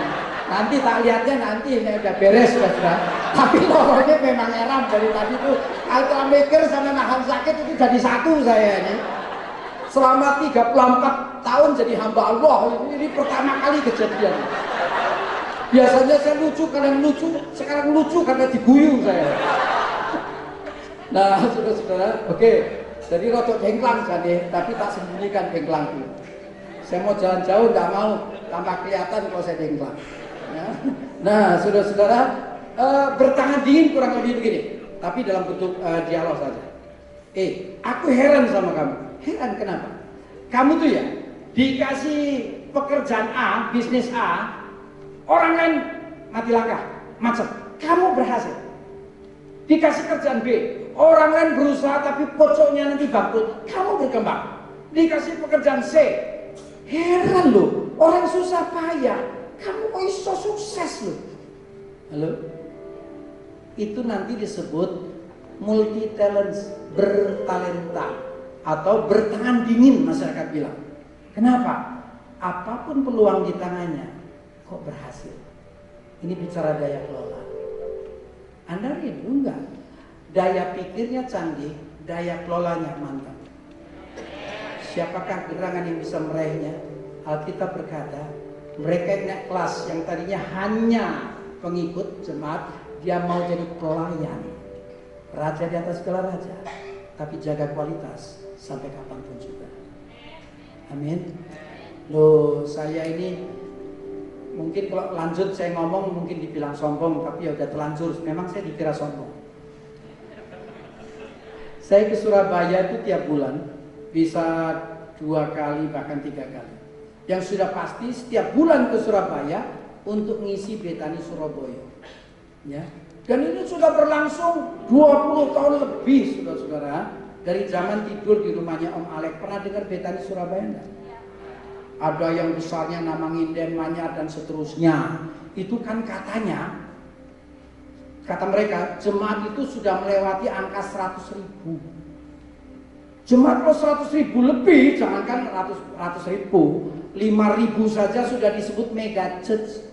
Nanti tak lihatnya nanti ini udah beres sudah. Tapi lorongnya memang eram dari tadi tuh. Kalau mikir sama nahan sakit itu jadi satu saya ini. Selama 34 tahun jadi hamba Allah ini, pertama kali kejadian. Biasanya saya lucu karena lucu, sekarang lucu karena diguyu saya. Nah, saudara-saudara, oke. Jadi rotok jengklang jadi, tapi tak sembunyikan jengklangku. Saya mau jalan jauh, tidak mau tampak kelihatan kalau saya dengklang. Ya. Nah, saudara-saudara, e, bertangan dingin kurang lebih begini, tapi dalam bentuk e, dialog saja. Eh, aku heran sama kamu. Heran kenapa? Kamu tuh ya dikasih pekerjaan A, bisnis A, orang lain mati langkah, macet. Kamu berhasil. Dikasih kerjaan B, orang lain berusaha tapi pocoknya nanti bangkrut. Kamu berkembang. Dikasih pekerjaan C, Heran loh, orang susah payah, kamu kok iso sukses loh. Halo? Itu nanti disebut multi talent, bertalenta atau bertangan dingin masyarakat bilang. Kenapa? Apa pun peluang di tangannya kok berhasil. Ini bicara daya kelola. Anda rindu enggak? Daya pikirnya canggih, daya kelolanya mantap. Siapakah gerangan yang bisa meraihnya? Alkitab berkata, mereka yang naik kelas yang tadinya hanya pengikut jemaat, dia mau jadi pelayan. Raja di atas segala raja, tapi jaga kualitas sampai kapan pun juga. Amin. Loh, saya ini mungkin kalau lanjut saya ngomong mungkin dibilang sombong, tapi ya udah terlanjur. Memang saya dikira sombong. Saya ke Surabaya itu tiap bulan bisa dua kali bahkan tiga kali. Yang sudah pasti setiap bulan ke Surabaya untuk ngisi Betani Surabaya. Ya. Dan ini sudah berlangsung 20 tahun lebih saudara-saudara. Dari zaman tidur di rumahnya Om Alek. Pernah dengar Betani Surabaya enggak? Ada yang besarnya nama Nginden, Manyar dan seterusnya. Itu kan katanya kata mereka jemaat itu sudah melewati angka 100 ribu Jemaat lo 100 ribu lebih, jangankan ratus, ratus ribu, 5 ribu saja sudah disebut mega church.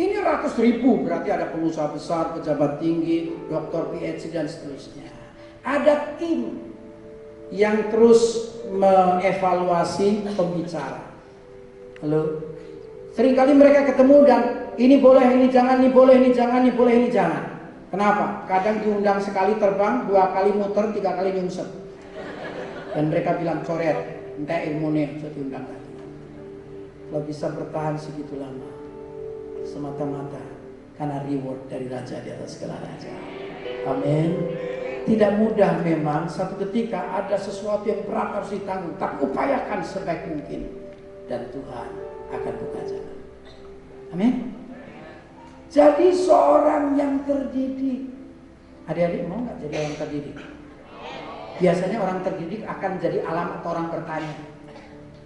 Ini ratus ribu, berarti ada pengusaha besar, pejabat tinggi, dokter PhD dan seterusnya. Ada tim yang terus mengevaluasi pembicara. Halo? Seringkali mereka ketemu dan ini boleh, ini jangan, ini boleh, ini jangan, ini boleh, ini jangan. Kenapa? Kadang diundang sekali terbang, dua kali muter, tiga kali nyungsep dan mereka bilang coret entah ilmunya saya diundang lagi kalau bisa bertahan segitu lama semata-mata karena reward dari raja di atas segala raja. Amin. Tidak mudah memang satu ketika ada sesuatu yang berat harus ditanggung. Tapi upayakan sebaik mungkin. Dan Tuhan akan buka jalan. Amin. Jadi seorang yang terdidik. Adik-adik mau nggak jadi orang terdidik? Biasanya orang terdidik akan jadi alam atau orang bertanya.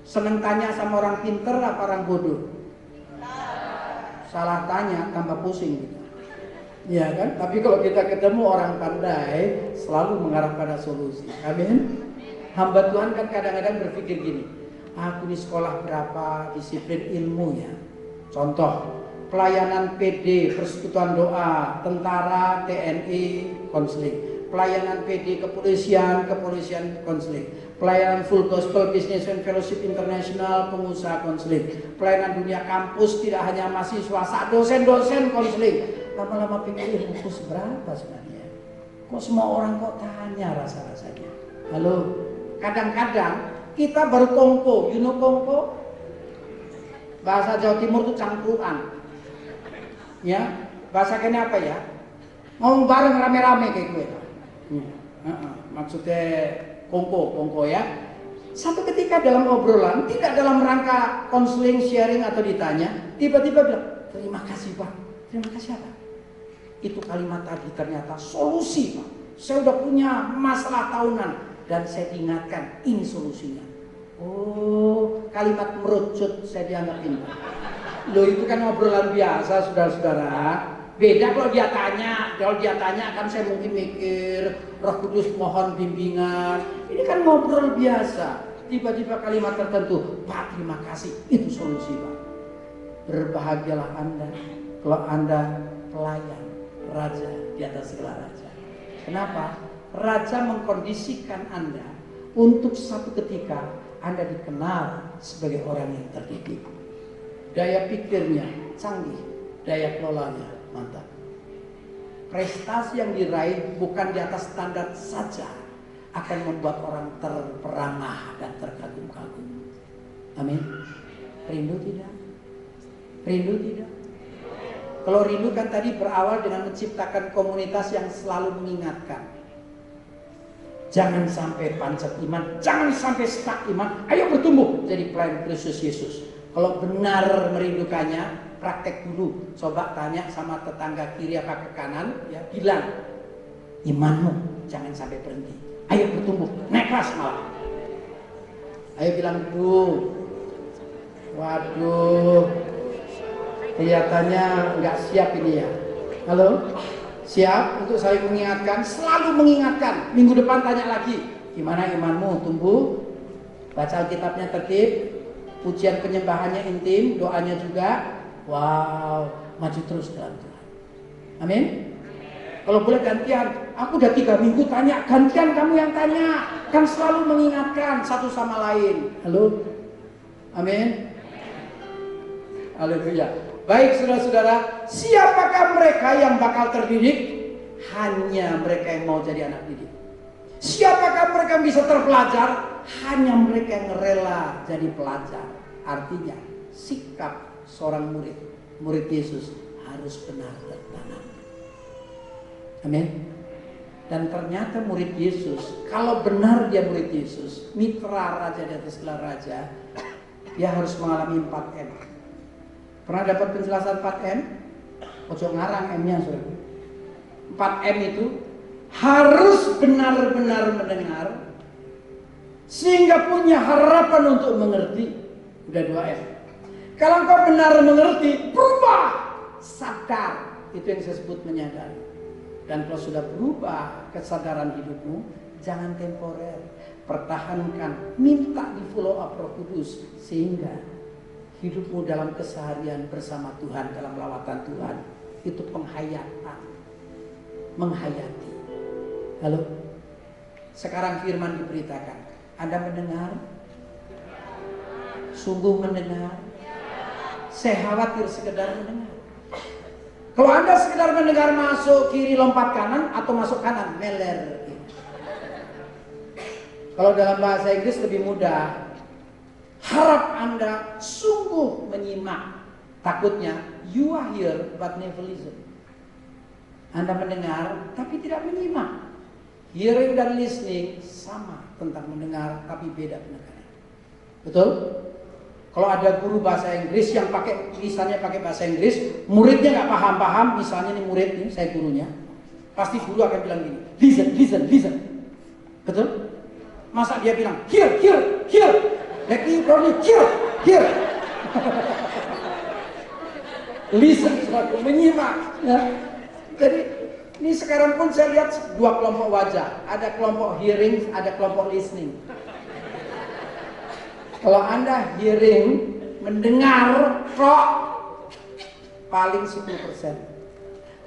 Seneng tanya sama orang pinter apa orang bodoh? Salah tanya tambah pusing gitu. Ya kan? Tapi kalau kita ketemu orang pandai selalu mengarah pada solusi. Amin. Hamba Tuhan kan kadang-kadang berpikir gini, aku di sekolah berapa disiplin ilmu ya. Contoh, pelayanan PD, persekutuan doa, tentara, TNI, konseling pelayanan PD kepolisian, kepolisian konseling, pelayanan full gospel business and fellowship internasional, pengusaha konseling, pelayanan dunia kampus tidak hanya mahasiswa, saat dosen-dosen konseling. Lama-lama pikir ilmuku seberapa sebenarnya? Kok semua orang kok tanya rasa-rasanya? Halo, kadang-kadang kita baru you know kongko? Bahasa Jawa Timur itu cangkruan. Ya, bahasa kene apa ya? Ngomong bareng rame-rame kayak gue. Hmm. maksudnya kongko, kongko ya. Satu ketika dalam obrolan, tidak dalam rangka konseling, sharing atau ditanya, tiba-tiba bilang, terima kasih Pak. Terima kasih apa? Itu kalimat tadi ternyata solusi Pak. Saya udah punya masalah tahunan dan saya diingatkan ini solusinya. Oh, kalimat merucut saya dianggap ini. Loh itu kan obrolan biasa saudara-saudara. Beda kalau dia tanya, kalau dia tanya kan saya mungkin mikir Roh Kudus mohon bimbingan. Ini kan ngobrol biasa. Tiba-tiba kalimat tertentu, Pak terima kasih, itu solusi Pak. Berbahagialah Anda kalau Anda pelayan Raja di atas segala Raja. Kenapa? Raja mengkondisikan Anda untuk satu ketika Anda dikenal sebagai orang yang terdidik. Daya pikirnya canggih, daya kelolanya mantap. Prestasi yang diraih bukan di atas standar saja akan membuat orang terperangah dan terkagum-kagum. Amin. Rindu tidak? Rindu tidak? Kalau rindu kan tadi berawal dengan menciptakan komunitas yang selalu mengingatkan. Jangan sampai pancet iman, jangan sampai stuck iman. Ayo bertumbuh jadi pelayan Kristus Yesus. Kalau benar merindukannya, praktek dulu. Coba tanya sama tetangga kiri apa ke kanan, ya bilang imanmu jangan sampai berhenti. Ayo bertumbuh, naik kelas malah. Ayo bilang tuh, waduh, kelihatannya nggak siap ini ya. Halo, Siap untuk saling mengingatkan, selalu mengingatkan. Minggu depan tanya lagi, gimana imanmu tumbuh? Baca Alkitabnya tertib, pujian penyembahannya intim, doanya juga. Wow, maju terus dalam Tuhan. Amin. Kalau boleh gantian, aku udah tiga minggu tanya, gantian kamu yang tanya. Kan selalu mengingatkan satu sama lain. Halo? Amin. Haleluya. Baik saudara-saudara, siapakah mereka yang bakal terdidik? Hanya mereka yang mau jadi anak didik. Siapakah mereka yang bisa terpelajar? Hanya mereka yang rela jadi pelajar. Artinya, sikap seorang murid, murid Yesus harus benar tertanam. Amin. Dan ternyata murid Yesus, kalau benar dia murid Yesus, mitra raja di atas gelar raja, dia harus mengalami 4M. Pernah dapat penjelasan 4M? Ojo ngarang M-nya, saudara. 4M itu harus benar-benar mendengar sehingga punya harapan untuk mengerti. Udah 2M. Kalau engkau benar mengerti, berubah, sadar. Itu yang saya sebut menyadari. Dan kalau sudah berubah kesadaran hidupmu, jangan temporer. Pertahankan, minta di follow up roh kudus. Sehingga hidupmu dalam keseharian bersama Tuhan, dalam lawatan Tuhan. Itu penghayatan. Menghayati. Halo? Sekarang firman diberitakan. Anda mendengar? Sungguh mendengar? Saya khawatir sekedar mendengar. Kalau Anda sekedar mendengar masuk kiri lompat kanan atau masuk kanan, meler. Kalau dalam bahasa Inggris lebih mudah. Harap Anda sungguh menyimak. Takutnya, you are here but never listen. Anda mendengar tapi tidak menyimak. Hearing dan listening sama tentang mendengar tapi beda penekanan. Betul? Kalau ada guru bahasa Inggris yang pakai tulisannya pakai bahasa Inggris, muridnya nggak paham-paham, misalnya nih murid nih, saya gurunya, pasti guru akan bilang gini, listen, listen, listen. Betul? Masa dia bilang, here, here, here. Me probably here, here. listen, suatu menyimak. Ya. Jadi ini sekarang pun saya lihat dua kelompok wajah. Ada kelompok hearing, ada kelompok listening. Kalau Anda hearing, mendengar, kok paling 10%.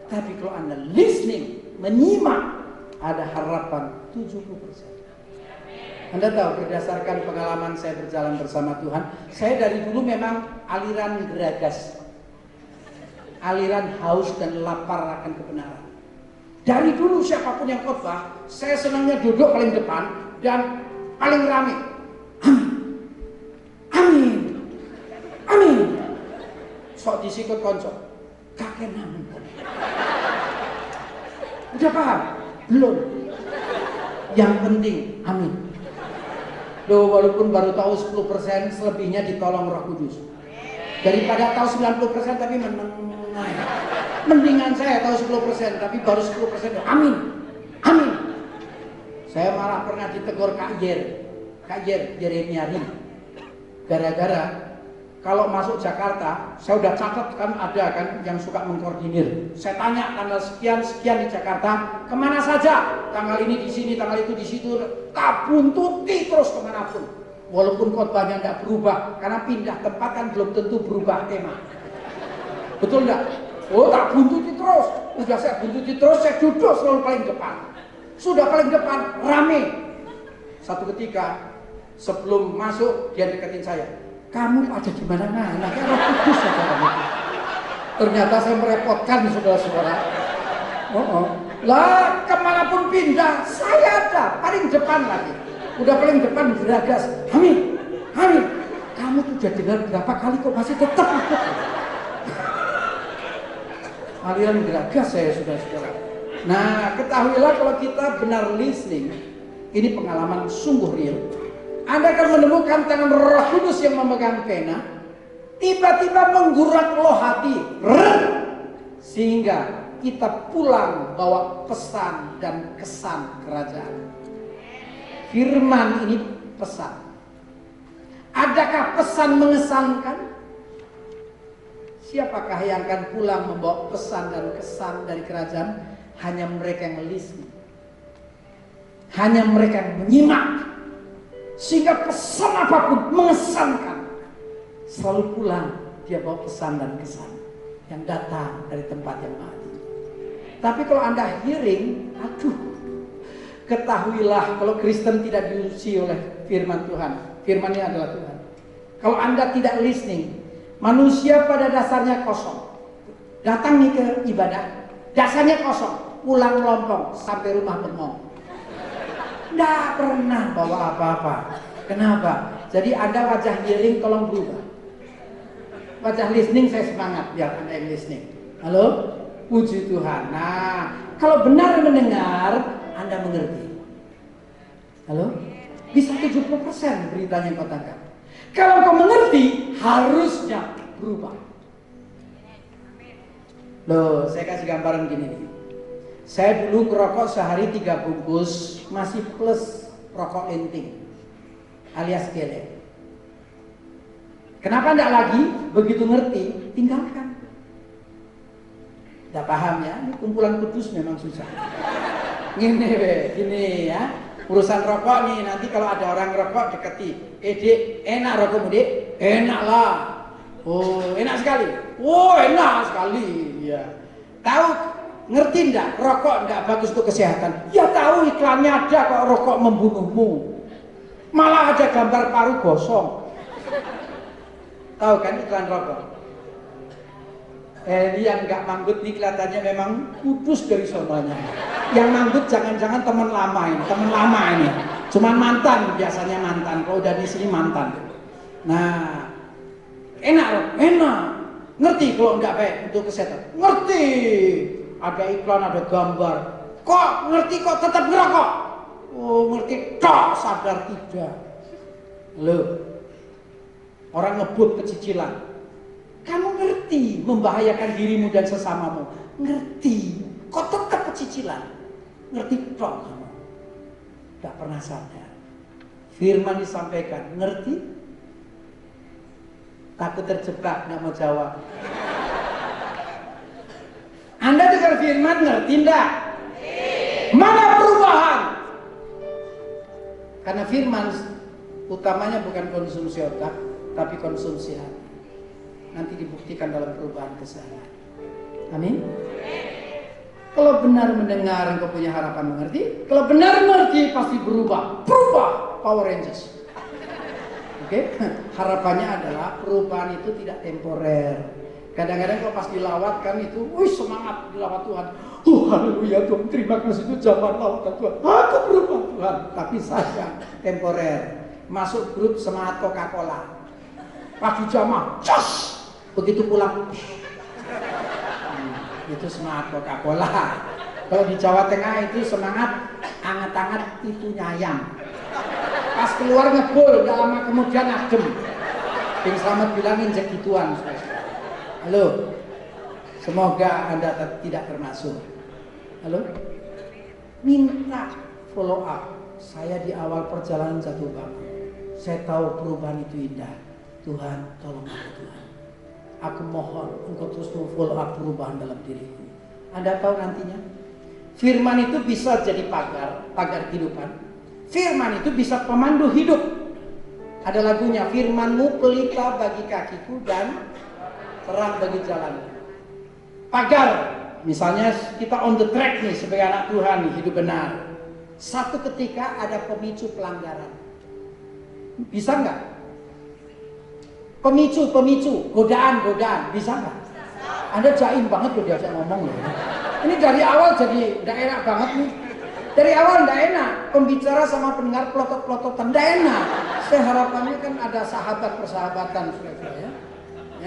Tapi kalau Anda listening, menyimak, ada harapan 70%. Anda tahu berdasarkan pengalaman saya berjalan bersama Tuhan, saya dari dulu memang aliran geragas. Aliran haus dan lapar akan kebenaran. Dari dulu siapa pun yang khotbah, saya senangnya duduk paling depan dan paling ramai. Amin. Amin. Sok disikut konco. Kakek namun. Udah paham? Belum. Yang penting, amin. Loh, walaupun baru tahu 10%, selebihnya ditolong roh kudus. Daripada tahu 90% tapi menang. Mendingan saya tahu 10% tapi baru 10%. Amin. Amin. Saya malah pernah ditegur Kak Jer. Kak Jer, Jeremia Rim Gara-gara kalau masuk Jakarta, saya udah catat kan ada kan yang suka mengkoordinir. Saya tanya tanggal sekian sekian di Jakarta, ke mana saja? Tanggal ini di sini, tanggal itu di situ, tak buntuti terus ke mana pun. Walaupun khotbahnya tidak berubah, karena pindah tempat kan belum tentu berubah tema. Betul nggak? Oh tak buntuti terus. Udah saya buntuti terus, saya duduk selalu paling depan. Sudah paling depan, rame. Satu ketika sebelum masuk dia deketin saya. Kamu ada di mana mana kayak roh kudus saudara. Ternyata saya merepotkan saudara-saudara. Oh, oh. lah ke mana pun pindah saya ada paling depan lagi. Udah paling depan geragas amin amin kamu tuh udah dengar berapa kali kok masih tetap ikut aliran geragas saya saudara-saudara. Nah ketahuilah kalau kita benar listening ini pengalaman sungguh real anda akan menemukan tangan roh kudus yang memegang pena. Tiba-tiba menggurat lo hati. Sehingga kita pulang bawa pesan dan kesan kerajaan. Firman ini pesan. Adakah pesan mengesankan? Siapakah yang akan pulang membawa pesan dan kesan dari kerajaan? hanya mereka yang listening. Hanya mereka yang menyimak. Sehingga pesan apa pun mengesankan. Selalu pulang dia bawa pesan dan kesan yang datang dari tempat yang mati. Tapi kalau Anda hearing, aduh, ketahuilah kalau Kristen tidak diuji oleh firman Tuhan. Firmannya adalah Tuhan. Kalau Anda tidak listening, manusia pada dasarnya kosong. Datang nih ke ibadah, dasarnya kosong, pulang lompong sampai rumah bengong. Tidak pernah bawa apa-apa. Kenapa? Jadi Anda wajah hearing tolong berubah. Wajah listening saya semangat biar Anda yang listening. Halo? Puji Tuhan. Nah, kalau benar mendengar, Anda mengerti. Halo? Bisa 70% beritanya kau tangkap. Kalau kau mengerti, harusnya berubah. Loh, saya kasih gambaran gini nih. Saya dulu ngerokok sehari tiga bungkus, masih plus rokok lenting alias gele. Kenapa enggak lagi? Begitu ngerti, tinggalkan. Tidak paham ya, ini kumpulan kudus memang susah. Gini, gini ya. Urusan rokok nih, nanti kalau ada orang rokok deketi. Eh enak rokok dek? Enak lah. Oh, enak sekali. Oh, enak sekali. Ya. Tahu ngerti enggak rokok enggak bagus untuk kesehatan? Ya tahu iklannya ada kok rokok membunuhmu. Malah ada gambar paru gosong. Tahu kan iklan rokok? Eh, yang nggak manggut nih kelihatannya memang putus dari semuanya. Yang manggut jangan-jangan teman lama ini, teman lama ini. Cuman mantan, biasanya mantan. Kalau udah di sini mantan. Nah, enak enak. Ngerti kalau nggak baik untuk kesehatan? Ngerti. Ada iklan, ada gambar. Kok ngerti kok tetap ngerokok? Oh, ngerti kok sadar tidak. Loh, orang ngebut kecicilan kamu ngerti membahayakan dirimu dan sesamamu. Ngerti. Kok tetap kecicilan? Ngerti kok kamu. Gak pernah sadar. Firman disampaikan. Ngerti? Takut terjebak, gak mau jawab. Anda dengar firman ngerti enggak? Mana perubahan? Karena firman utamanya bukan konsumsi otak, tapi konsumsi hati nanti dibuktikan dalam perubahan keseharian. Amin. Kalau benar mendengar engkau punya harapan mengerti, kalau benar mengerti pasti berubah. Berubah Power Rangers. Oke, okay? harapannya adalah perubahan itu tidak temporer. Kadang-kadang kalau pas dilawatkan itu, wih semangat dilawat Tuhan. Oh haleluya Tuhan, terima kasih itu zaman lawatan Tuhan. Aku berubah Tuhan, tapi saya temporer. Masuk grup semangat Coca-Cola. Pagi jamaah, just begitu pulang hmm, itu semangat Coca-Cola kalau di Jawa Tengah itu semangat anget-anget itu nyayang pas keluar ngebul gak lama kemudian adem Bing Selamat bilangin segituan halo semoga anda tidak termasuk halo minta follow up saya di awal perjalanan jatuh bangun saya tahu perubahan itu indah Tuhan tolong aku Tuhan Aku mohon engkau terus follow up perubahan dalam diriku. Anda tahu nantinya? Firman itu bisa jadi pagar, pagar kehidupan. Firman itu bisa pemandu hidup. Ada lagunya, firmanmu pelita bagi kakiku dan terang bagi jalan. Pagar, misalnya kita on the track nih sebagai anak Tuhan hidup benar. Satu ketika ada pemicu pelanggaran. Bisa nggak? Pemicu, pemicu, godaan, godaan, bisa nggak? Anda jaim banget loh diajak ngomong loh. Ini dari awal jadi tidak enak banget nih. Dari awal tidak enak, pembicara sama pendengar pelotot-pelototan tidak enak. Saya harapannya kan ada sahabat persahabatan ya.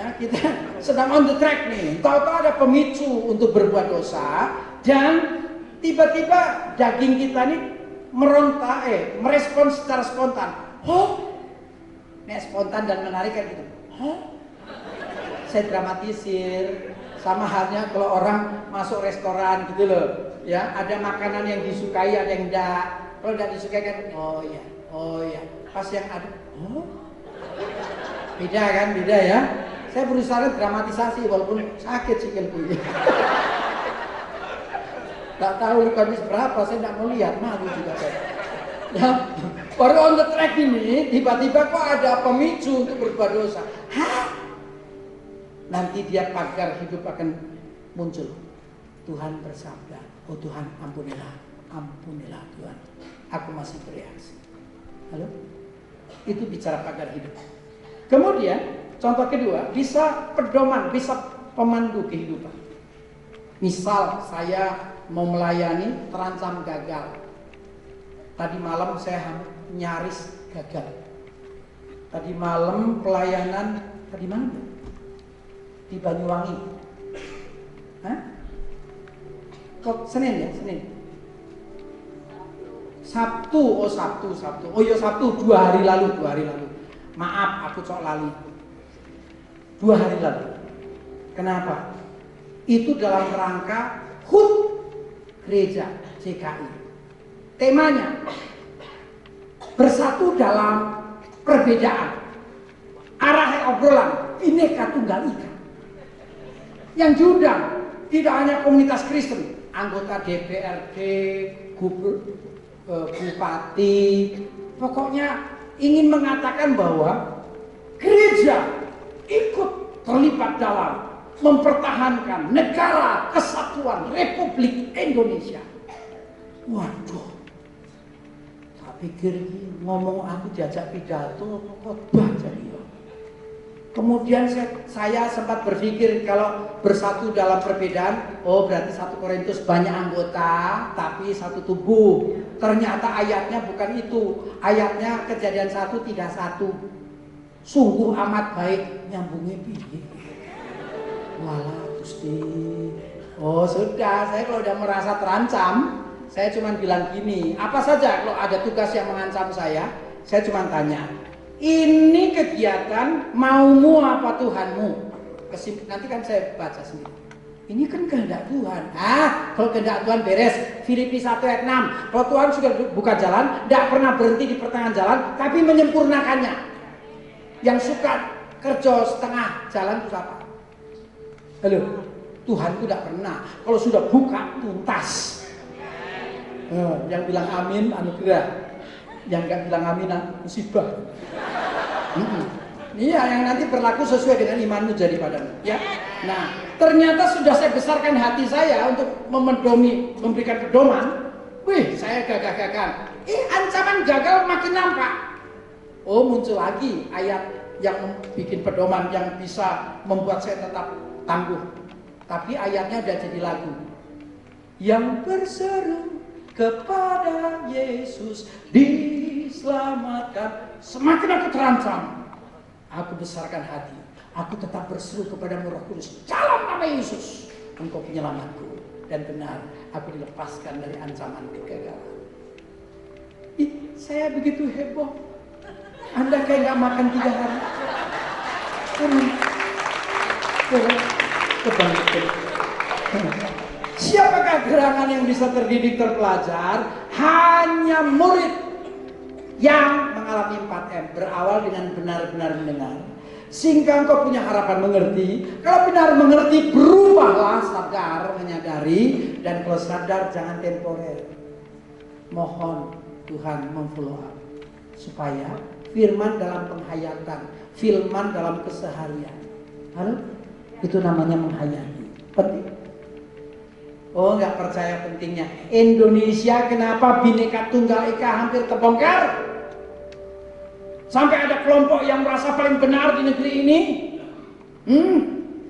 Ya kita sedang on the track nih. Tahu-tahu ada pemicu untuk berbuat dosa dan tiba-tiba daging kita nih meronta, eh merespon secara spontan. Oh, ini spontan dan menarik kan gitu. Hah? Saya dramatisir. Sama halnya kalau orang masuk restoran gitu loh. Ya, ada makanan yang disukai, ada yang enggak. Kalau enggak disukai kan, oh iya, oh iya. Pas yang ada, oh. Beda kan, beda ya. Saya berusaha dramatisasi walaupun sakit sikilku. Tak tahu Lukas berapa, saya tidak mau lihat, malu juga saya. Ya, baru on the track ini, tiba-tiba kok ada pemicu untuk berbuat dosa. Hah? Nanti dia pagar hidup akan muncul. Tuhan bersabda, oh Tuhan ampunilah, ampunilah Tuhan. Aku masih bereaksi. Halo? Itu bicara pagar hidup. Kemudian, contoh kedua, bisa pedoman, bisa pemandu kehidupan. Misal saya mau melayani terancam gagal. Tadi malam saya nyaris gagal. Tadi malam pelayanan tadi mana? Di Banyuwangi. Hah? Kok Senin ya, Senin. Sabtu, oh Sabtu, Sabtu. Oh iya Sabtu, dua hari lalu, dua hari lalu. Maaf, aku cok lali. Dua hari lalu. Kenapa? Itu dalam rangka HUT gereja CKI. Temanya bersatu dalam perbedaan. Arah obrolan bineka tunggal ika. Yang diundang tidak hanya komunitas Kristen, anggota DPRD, eh, bupati, pokoknya ingin mengatakan bahwa gereja ikut terlibat dalam mempertahankan negara kesatuan Republik Indonesia. Waduh, tak pikir ngomong aku diajak pidato khotbah jadi ya. Kemudian saya, saya sempat berpikir kalau bersatu dalam perbedaan, oh berarti satu Korintus banyak anggota, tapi satu tubuh. Ternyata ayatnya bukan itu. Ayatnya kejadian satu tidak satu. Sungguh amat baik nyambungnya piye. Walah Gusti. Oh sudah, saya kalau udah merasa terancam, saya cuma bilang gini, apa saja kalau ada tugas yang mengancam saya, saya cuma tanya, ini kegiatan maumu apa Tuhanmu? Kesimp nanti kan saya baca sendiri. Ini kan kehendak Tuhan. Ah, kalau kehendak Tuhan beres. Filipi 1 ayat 6. Kalau Tuhan sudah buka jalan, tidak pernah berhenti di pertengahan jalan, tapi menyempurnakannya. Yang suka kerja setengah jalan itu apa? Halo, Tuhan itu tidak pernah. Kalau sudah buka, tuntas. Oh, yang bilang amin, anugerah. Yang nggak bilang amin, musibah. Hmm. Iya, yang nanti berlaku sesuai dengan imanmu jadi padamu. Ya. Nah, ternyata sudah saya besarkan hati saya untuk memedomi, memberikan pedoman. Wih, saya gagah-gagah. Eh, ancaman gagal makin nampak. Oh, muncul lagi ayat yang bikin pedoman yang bisa membuat saya tetap tangguh. Tapi ayatnya udah jadi lagu. Yang berseru kepada Yesus diselamatkan. Semakin aku terancam, aku besarkan hati. Aku tetap berseru kepada Roh Kudus. Dalam nama Yesus, engkau penyelamatku. Dan benar, aku dilepaskan dari ancaman kegagalan. Saya begitu heboh. Anda kayak nggak makan tiga hari. Hmm kebangkitan. Siapakah gerangan yang bisa terdidik terpelajar? Hanya murid yang mengalami 4M berawal dengan benar-benar mendengar sehingga engkau punya harapan mengerti kalau benar mengerti berubahlah sadar menyadari dan kalau sadar jangan temporer mohon Tuhan memfollow up supaya firman dalam penghayatan firman dalam keseharian Halo? Itu namanya menghayati. Penting. Oh nggak percaya pentingnya. Indonesia kenapa bineka tunggal ika hampir terbongkar? Sampai ada kelompok yang merasa paling benar di negeri ini. Hmm,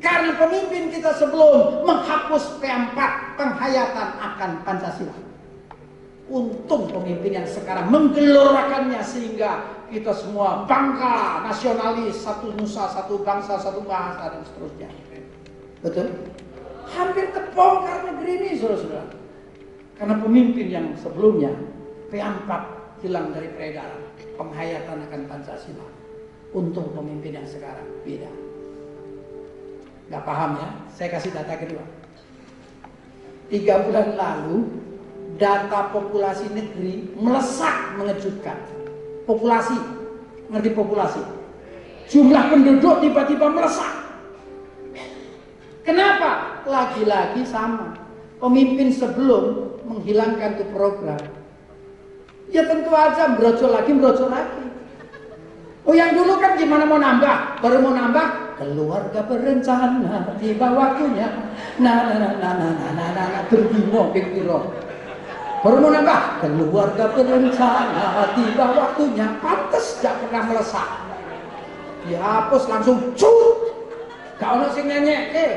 karena pemimpin kita sebelum menghapus P4 penghayatan akan Pancasila. Untung pemimpin yang sekarang menggelorakannya sehingga kita semua bangga, nasionalis, satu nusa, satu bangsa, satu bahasa dan seterusnya. Betul? Hampir terbongkar negeri ini, saudara-saudara. Karena pemimpin yang sebelumnya P4 hilang dari peredaran, penghayatan akan Pancasila. Untung pemimpin yang sekarang beda. Gak paham ya? Saya kasih data kedua. Tiga bulan lalu data populasi negeri melesak mengejutkan populasi. Ngerti populasi? Jumlah penduduk tiba-tiba melesat. Kenapa? Lagi-lagi sama. pemimpin sebelum menghilangkan itu program, ya tentu aja brojol lagi, brojol lagi. Oh yang dulu kan gimana mau nambah, baru mau nambah, keluarga berencana tiba waktunya. Nah, nah, nah, nah, nah, nah, nah, nah, nah, nambah, keluarga berencana tiba waktunya. Pantes gak pernah melesak. Dihapus langsung cut. Gak ada sing nyanyi, eh.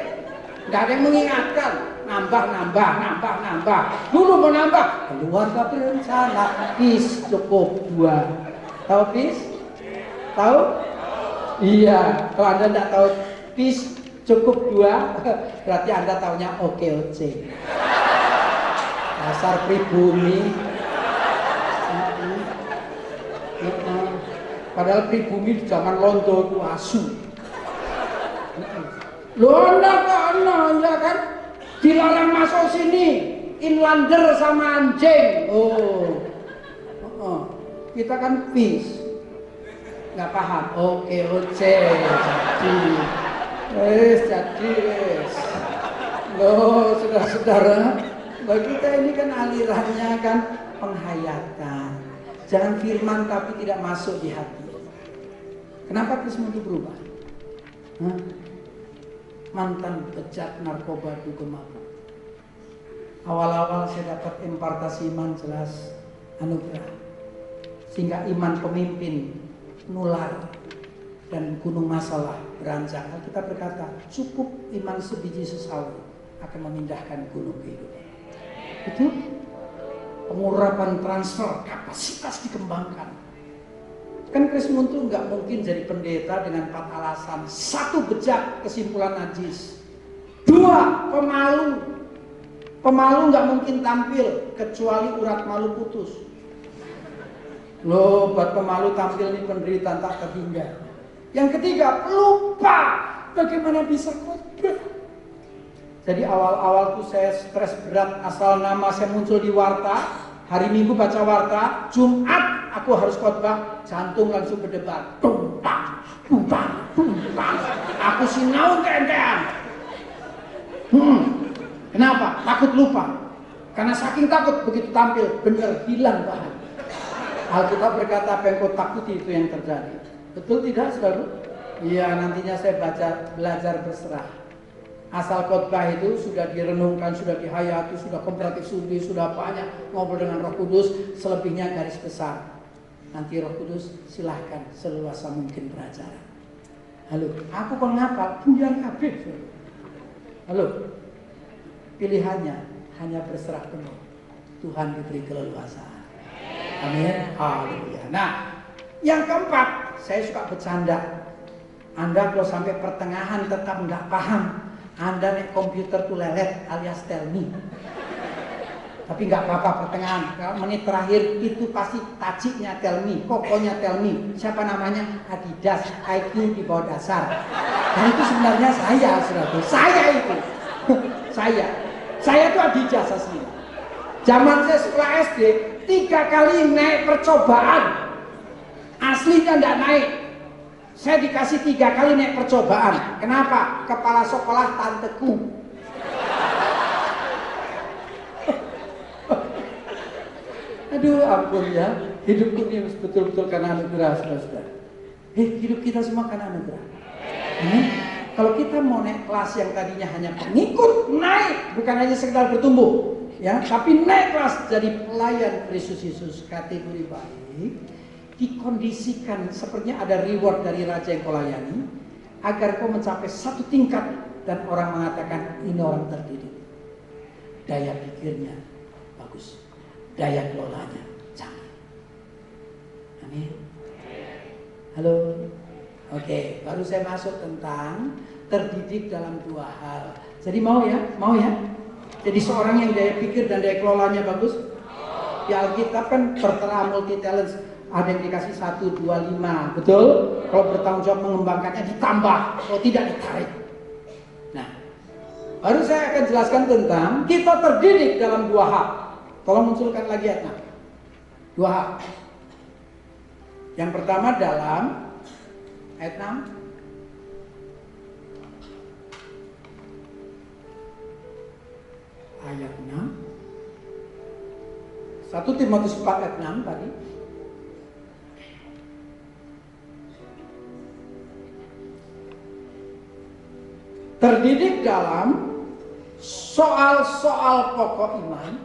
Gak ada yang mengingatkan. Nambah, nambah, nambah, nambah. Dulu mau nambah, keluarga berencana. Pis cukup dua. Tahu pis? Tahu? Iya, kalau Anda tidak tahu pis cukup dua, berarti Anda tahunya oke oke. Dasar pribumi. Padahal pribumi di zaman Londo itu asu. Londo kono ya kan dilarang masuk sini inlander sama anjing. Oh. oh. Kita kan peace nggak paham oke oke jadi wes jadi lo saudara-saudara bagi kita ini kan alirannya kan penghayatan jangan firman tapi tidak masuk di hati kenapa Kristus itu berubah Hah? mantan pecat narkoba juga mabuk awal-awal saya dapat impartasi iman jelas anugerah sehingga iman pemimpin nular dan gunung masalah beranjak. Kita berkata, cukup iman sebiji sesawi akan memindahkan gunung kehidupan. Itu pengurapan transfer, kapasitas dikembangkan. Kan Chris Muntu nggak mungkin jadi pendeta dengan empat alasan. Satu bejat kesimpulan najis. Dua pemalu. Pemalu nggak mungkin tampil kecuali urat malu putus. Lo buat pemalu tampil nih penderitaan tak terhingga. Yang ketiga, lupa bagaimana bisa khotbah. Jadi awal-awal tuh saya stres berat asal nama saya muncul di warta. Hari Minggu baca warta, Jumat aku harus khotbah, jantung langsung berdebar. Tumpang, tumpang, tumpang. Aku sinau kentean. Hmm, kenapa? Takut lupa. Karena saking takut begitu tampil, bener hilang bahan. Alkitab berkata kau takuti itu yang terjadi. Betul tidak saudara? Iya nantinya saya baca belajar berserah. Asal khotbah itu sudah direnungkan, sudah dihayati, sudah komparatif studi, sudah banyak ngobrol dengan Roh Kudus, selebihnya garis besar. Nanti Roh Kudus silahkan seluasa mungkin beracara. Halo, aku kok ngapal? Punya kabeh. Halo, pilihannya hanya berserah penuh. Tuhan diberi keleluasaan. Amin. Haleluya. Nah, yang keempat, saya suka bercanda. Anda kalau sampai pertengahan tetap nggak paham, Anda naik komputer tuh lelet alias tell me. Tapi nggak apa-apa pertengahan. Menit terakhir itu pasti tajiknya tell me, pokoknya tell me. Siapa namanya? Adidas, IQ di bawah dasar. Dan itu sebenarnya saya, saudara. Saya itu. saya. Saya itu Adidas asli. Zaman saya sekolah SD, tiga kali naik percobaan aslinya tidak naik saya dikasih tiga kali naik percobaan. Kenapa? Kepala sekolah tanteku. Aduh ampun ya. Hidupku ini betul-betul karena anugerah saudara eh hidup kita semua karena anugerah. Hmm? kalau kita mau naik kelas yang tadinya hanya pengikut naik. Bukan hanya sekedar bertumbuh ya. Tapi naik kelas jadi pelayan Kristus Yesus kategori baik dikondisikan. Sepertinya ada reward dari raja yang kau layani agar kau mencapai satu tingkat dan orang mengatakan ini orang terdidik. Daya pikirnya bagus. Daya kelolanya canggih. Amin. Halo. Oke baru saya masuk tentang terdidik dalam dua hal. Jadi mau ya? Mau ya? Jadi seorang yang daya pikir dan daya kelolanya bagus. Di Alkitab kan tertera multi talent. Ada yang dikasih satu, dua, lima, betul? Kalau bertanggung jawab mengembangkannya ditambah, kalau tidak ditarik. Nah, baru saya akan jelaskan tentang kita terdidik dalam dua hal. Tolong munculkan lagi ayatnya. Dua hal. Yang pertama dalam ayat 6 ayat 6. 1 Timotius 4 ayat 6 tadi. Terdidik dalam soal-soal pokok iman.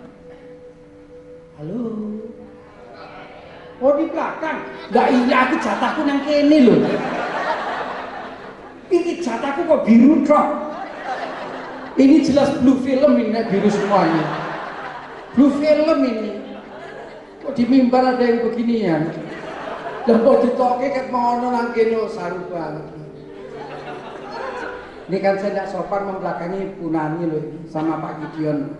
Halo. Oh di belakang. Gak iya aku jatahku nang kene loh. Ini jatahku kok biru dok. Ini jelas blue film ini biru semuanya. Blue film ini. Kok di mimbar ada yang beginian? Dan kok ditoke kayak mau nang kene oh, saru banget. Ini kan saya tidak sopan membelakangi Punani loh sama Pak Gideon.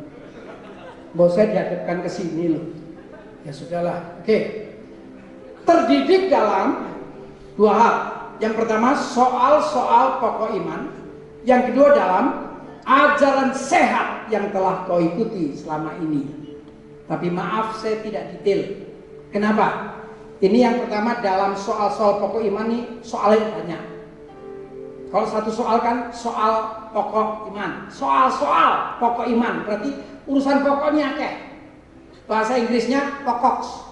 Mau saya dihadapkan ke sini loh. Ya sudahlah. Oke. Terdidik dalam dua hal. Yang pertama soal-soal pokok iman. Yang kedua dalam ajaran sehat yang telah kau ikuti selama ini. Tapi maaf saya tidak detail. Kenapa? Ini yang pertama dalam soal-soal pokok iman ini soalnya banyak. Kalau satu soal kan soal pokok iman, soal-soal pokok iman berarti urusan pokoknya kayak bahasa Inggrisnya pokok.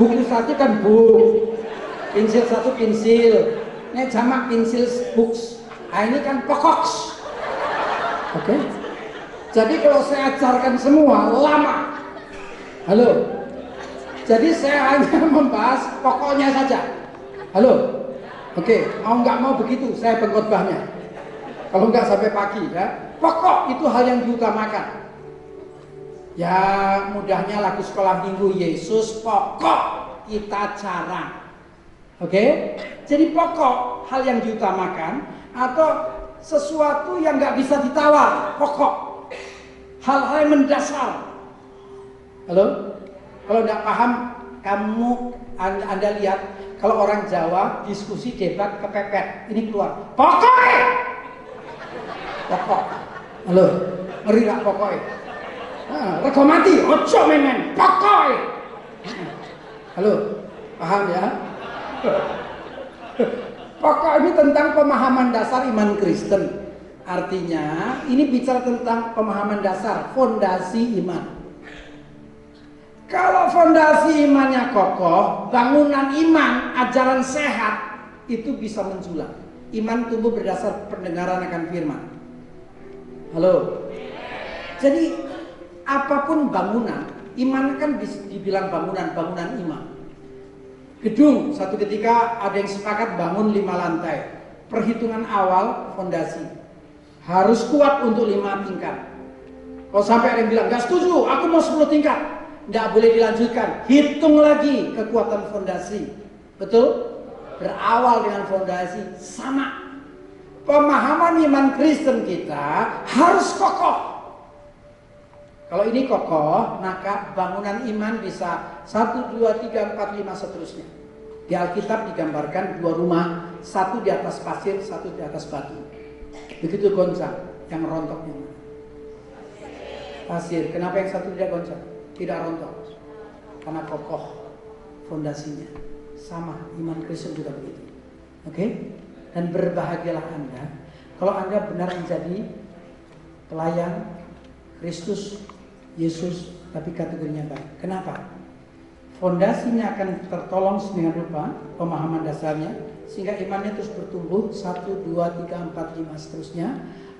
Buku satu kan book, pensil satu pensil, ini jamak pensil books. Nah ini kan pokok. Oke. Okay? Jadi kalau saya ajarkan semua lama. Halo. Jadi saya hanya membahas pokoknya saja. Halo. Oke, mau nggak mau begitu saya pengkhotbahnya. Kalau nggak sampai pagi ya. Pokok itu hal yang diutamakan. Ya mudahnya lagu sekolah minggu Yesus pokok kita jarang. Oke, jadi pokok hal yang diutamakan atau sesuatu yang nggak bisa ditawar. Pokok hal-hal yang mendasar. Halo, kalau nggak paham kamu anda, anda lihat kalau orang Jawa diskusi debat kepepet, ini keluar. Pokoknya. Pokok. Halo, ngeri gak pokoknya? Nah, rego mati, ojo memen, pokoknya. Halo, paham ya? Pokok ini tentang pemahaman dasar iman Kristen. Artinya, ini bicara tentang pemahaman dasar, fondasi iman. Kalau fondasi imannya kokoh, bangunan iman, ajaran sehat itu bisa menjulang. Iman tumbuh berdasar pendengaran akan firman. Halo. Jadi apa pun bangunan, iman kan dibilang bangunan, bangunan iman. Gedung satu ketika ada yang sepakat bangun lima lantai. Perhitungan awal fondasi harus kuat untuk lima tingkat. Kalau sampai ada yang bilang gak setuju, aku mau 10 tingkat, tidak boleh dilanjutkan. Hitung lagi kekuatan fondasi. Betul? Berawal dengan fondasi sama. Pemahaman iman Kristen kita harus kokoh. Kalau ini kokoh, maka bangunan iman bisa 1, 2, 3, 4, 5 seterusnya. Di Alkitab digambarkan dua rumah, satu di atas pasir, satu di atas batu. Begitu goncang, yang rontoknya. Pasir, kenapa yang satu tidak goncang? Tidak rontok. Karena kokoh fondasinya. Sama iman Kristen juga begitu. Oke? Okay? dan berbahagialah anda kalau anda benar menjadi pelayan Kristus Yesus tapi kategorinya baik. Kenapa fondasinya akan tertolong dengan rupa pemahaman dasarnya sehingga imannya terus bertumbuh. Satu dua tiga empat lima seterusnya.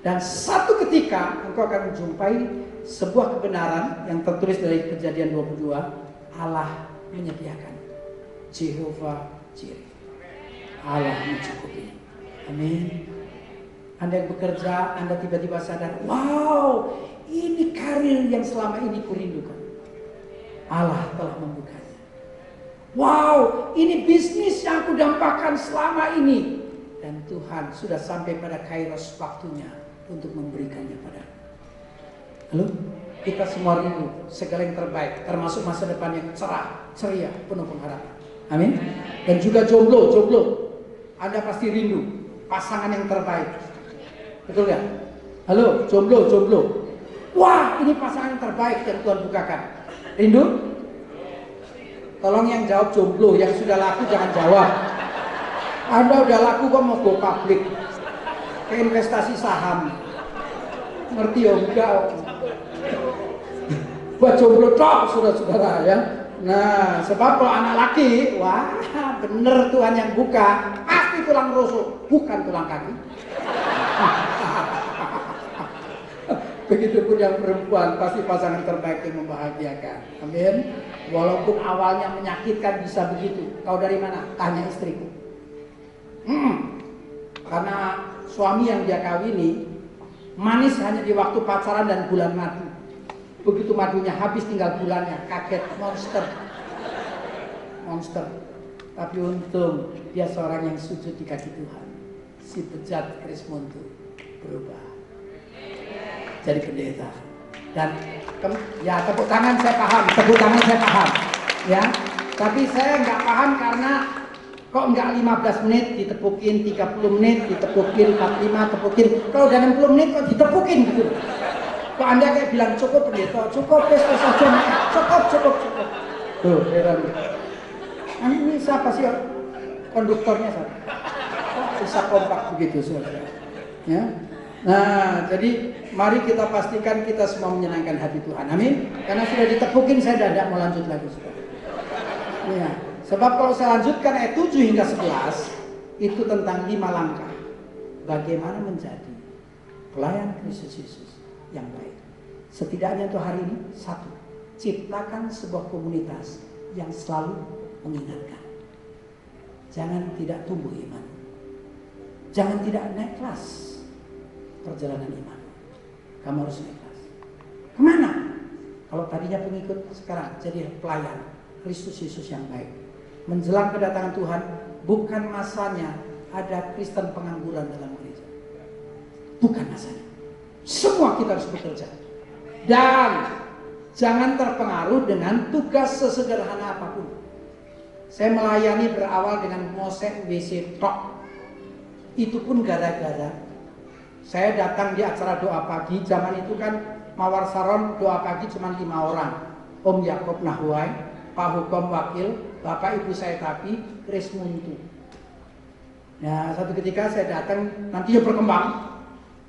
Dan satu ketika engkau akan menjumpai sebuah kebenaran yang tertulis dari kejadian 22 Allah menyediakan. Jehovah Jireh. Allah mencukupi. Amin. Anda yang bekerja Anda tiba-tiba sadar wow ini karir yang selama ini kurindukan. Allah telah membukanya wow ini bisnis yang kudampakan selama ini dan Tuhan sudah sampai pada kairos waktunya untuk memberikannya padamu Halo? Kita semua rindu segala yang terbaik, termasuk masa depan yang cerah, ceria, penuh pengharapan. Amin. Dan juga jomblo, jomblo. Anda pasti rindu pasangan yang terbaik. Betul ya? Halo, jomblo, jomblo. Wah, ini pasangan yang terbaik yang Tuhan bukakan. Rindu? Tolong yang jawab jomblo, yang sudah laku jangan jawab. Anda udah laku kok mau go public ke investasi saham. ngerti ya enggak buat jomblo tok saudara-saudara ya nah sebab kalau anak laki wah bener Tuhan yang buka pasti tulang rusuk bukan tulang kaki Begitupun yang perempuan pasti pasangan terbaik yang membahagiakan. Amin. Walaupun awalnya menyakitkan bisa begitu. Kau dari mana? Tanya istriku. Hmm. Karena suami yang dia kawini manis hanya di waktu pacaran dan bulan madu. Begitu madunya habis tinggal bulannya, kaget monster. Monster. Tapi untung dia seorang yang sujud di kaki Tuhan. Si bejat Krismontu berubah jadi pendeta. Dan ya tepuk tangan saya paham, tepuk tangan saya paham. Ya, tapi saya nggak paham karena kok nggak 15 menit ditepukin, 30 menit ditepukin, 45 tepukin. Kalau udah 60 menit kok ditepukin gitu. Kok Anda kayak bilang cukup pendeta, cukup pes pes aja, cukup cukup cukup. Tuh, heran. Nah, ini siapa sih konduktornya siapa? Kok bisa kompak begitu saudara? Ya, Nah, jadi mari kita pastikan kita semua menyenangkan hati Tuhan. Amin. Karena sudah ditepukin saya tidak mau lanjut lagi. Ya. Sebab kalau saya lanjutkan ayat 7 hingga 11 itu tentang lima langkah bagaimana menjadi pelayan Kristus Yesus yang baik. Setidaknya untuk hari ini satu, ciptakan sebuah komunitas yang selalu mengingatkan. Jangan tidak tumbuh iman. Jangan tidak naik kelas perjalanan iman. Kamu harus ikhlas. Ke mana? Kalau tadinya pengikut, sekarang jadi pelayan. Kristus Yesus yang baik. Menjelang kedatangan Tuhan, bukan masanya ada Kristen pengangguran dalam gereja. Bukan masanya. Semua kita harus bekerja. Dan jangan terpengaruh dengan tugas sesederhana apa pun. Saya melayani berawal dengan mosek WC tok. Itu pun gara-gara saya datang di acara doa pagi, zaman itu kan Mawar Saron doa pagi cuma lima orang. Om Yakob Nahwai, Pak Hukom Wakil, Bapak Ibu saya tapi, Chris Muntu. Nah satu ketika saya datang, nanti dia berkembang.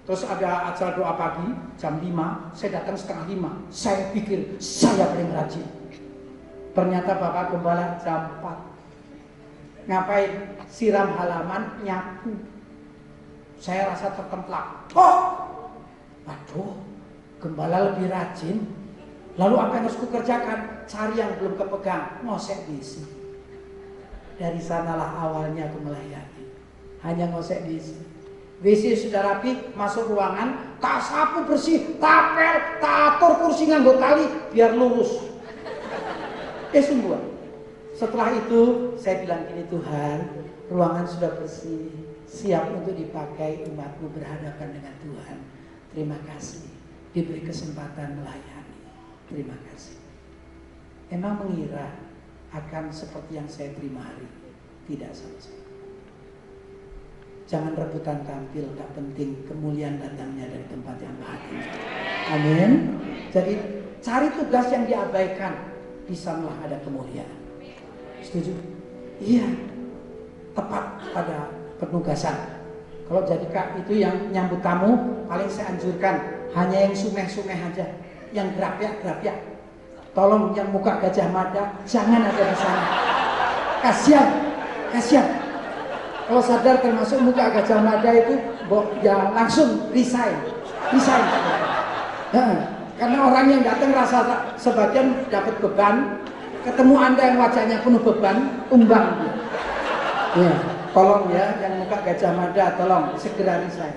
Terus ada acara doa pagi jam 5, saya datang setengah 5. Saya pikir saya paling rajin. Ternyata Bapak Gembala jam 4. Ngapain? Siram halaman, nyapu saya rasa tertemplak. Oh, aduh, gembala lebih rajin. Lalu apa yang harus kukerjakan? Cari yang belum kepegang, ngosek besi. Dari sanalah awalnya aku melayani. Hanya ngosek besi. WC sudah rapi, masuk ruangan, tak sapu bersih, tapel, tak atur kursi nganggo tali, biar lurus. Eh sungguh. Setelah itu saya bilang gini Tuhan, ruangan sudah bersih, siap untuk dipakai umatmu berhadapan dengan Tuhan. Terima kasih diberi kesempatan melayani. Terima kasih. Emang mengira akan seperti yang saya terima hari ini? Tidak sama sekali. Jangan rebutan tampil, tak penting kemuliaan datangnya dari tempat yang bahagia. Amin. Jadi cari tugas yang diabaikan, bisa malah ada kemuliaan. Setuju? Iya. Tepat pada penugasan. Kalau jadi kak itu yang nyambut tamu paling saya anjurkan hanya yang sumeh-sumeh aja, yang gerapyak-gerapyak. Tolong yang muka gajah mada jangan ada di sana. Kasihan, kasihan. Kalau sadar termasuk muka gajah mada itu, ya langsung resign, resign. Karena orang yang datang rasa sebagian dapat beban, ketemu anda yang wajahnya penuh beban, tumbang. Ya. Tolong ya, yang muka gajah mada, tolong segera resign.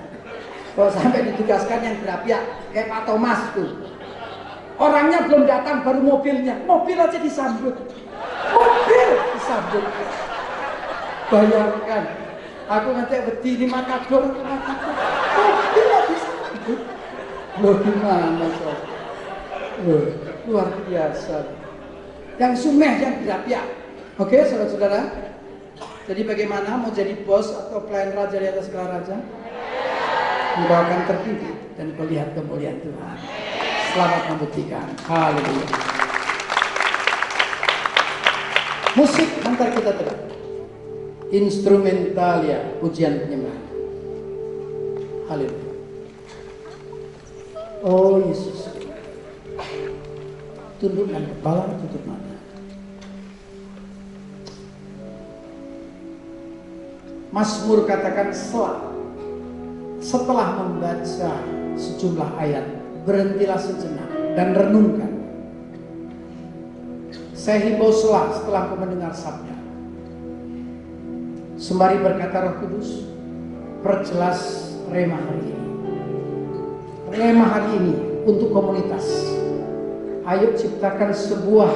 Kalau sampai ditugaskan yang ya kayak Pak Thomas tuh. Orangnya belum datang, baru mobilnya. Mobil aja disambut. Mobil disambut. Bayangkan. Aku nanti berdiri makador. Mobil aja disambut. Loh gimana sob? Loh, luar biasa. Yang sumeh yang ya Oke, saudara-saudara. Jadi bagaimana mau jadi bos atau pelayan raja di atas segala raja? Engkau akan terpilih dan kau lihat kemuliaan Tuhan. Selamat membuktikan. Haleluya. Musik antar kita terus. Instrumentalia, pujian penyembahan. Haleluya. Oh Yesus. Tundukkan kepala, tutup mata. Mazmur katakan setelah setelah membaca sejumlah ayat berhentilah sejenak dan renungkan. Saya himbau selah setelah aku mendengar sabda. Sembari berkata roh kudus, perjelas rema hari ini. Rema hari ini untuk komunitas. Ayo ciptakan sebuah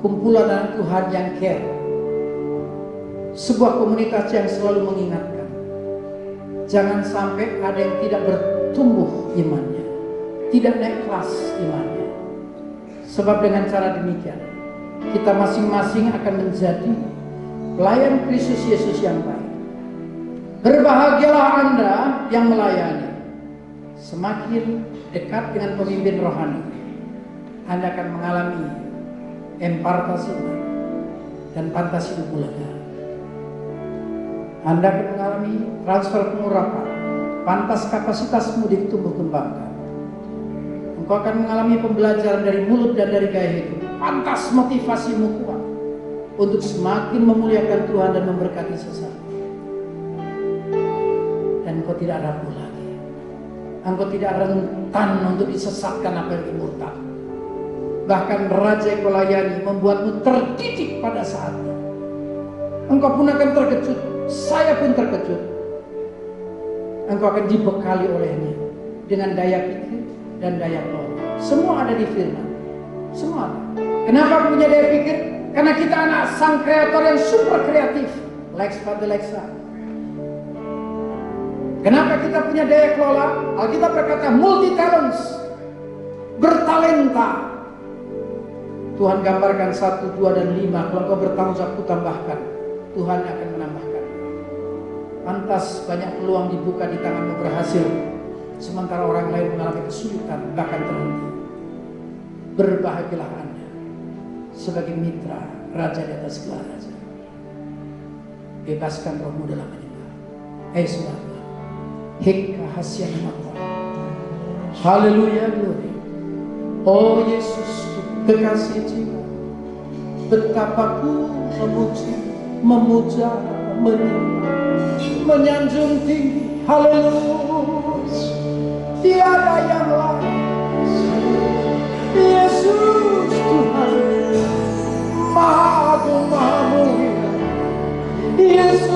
kumpulan anak Tuhan yang care. Sebuah komunitas yang selalu mengingatkan. Jangan sampai ada yang tidak bertumbuh imannya. Tidak naik kelas imannya. Sebab dengan cara demikian, kita masing-masing akan menjadi pelayan Kristus Yesus yang baik. Berbahagialah Anda yang melayani. Semakin dekat dengan pemimpin rohani, Anda akan mengalami empartasi dan fantasi ulaga. Anda akan mengalami transfer pengurapan, pantas kapasitasmu ditumbuh kembangkan. Engkau akan mengalami pembelajaran dari mulut dan dari gaya hidup. Pantas motivasimu kuat untuk semakin memuliakan Tuhan dan memberkati sesama. Dan engkau tidak ragu lagi. Engkau tidak rentan untuk disesatkan apa yang murtad. Bahkan Raja yang melayani membuatmu terdidik pada saatnya. Engkau pun akan terkejut. Saya pun terkejut. Engkau akan dibekali olehnya dengan daya pikir dan daya kelola. Semua ada di firman. Semua ada. Kenapa punya daya pikir? Karena kita anak sang kreator yang super kreatif. Lex Lexa. Kenapa kita punya daya kelola? Alkitab berkata multi talents. Bertalenta. Tuhan gambarkan satu, dua, dan lima. Kalau kau bertanggung jawab, tambahkan. Tuhan akan menambahkan. Pantas banyak peluang dibuka di tanganmu berhasil. Sementara orang lain mengalami kesulitan, bahkan terhenti. Berbahagialah Anda sebagai mitra Raja di atas segala Raja. Bebaskan rohmu dalam menyembah. Hei saudara, Hikka hasya nama Haleluya, glory. Oh Yesus, kekasih jiwa. Betapa ku memuji, memuja, menyembah, menyanjung tinggi. Haleluya. Tiada yang lain. Yesus Tuhan. Maha agung, maha mulia. Yesus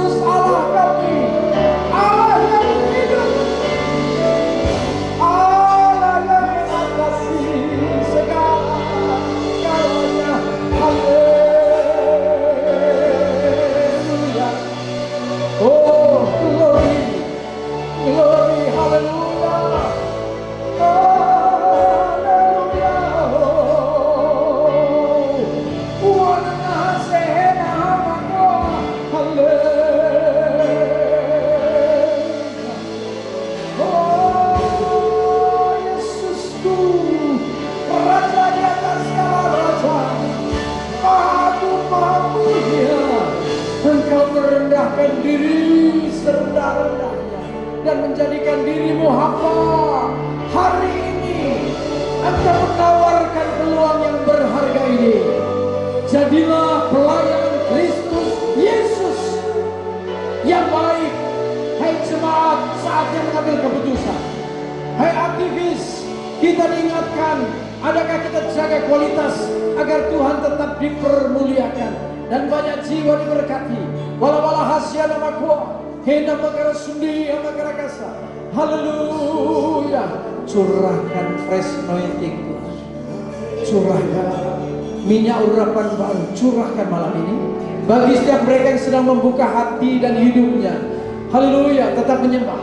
Engkau menawarkan peluang yang berharga ini. Jadilah pelayan Kristus Yesus yang baik. Hai jemaat, saatnya mengambil keputusan. Hai aktivis, kita diingatkan, adakah kita jaga kualitas agar Tuhan tetap dipermuliakan dan banyak jiwa diberkati. Wala-wala hasya nama kuah, hena makara sundi makara kasa. Haleluya. Curahkan fresh anointing. Curahkan minyak urapan baru, curahkan malam ini. Bagi setiap mereka yang sedang membuka hati dan hidupnya. Haleluya, tetap menyembah.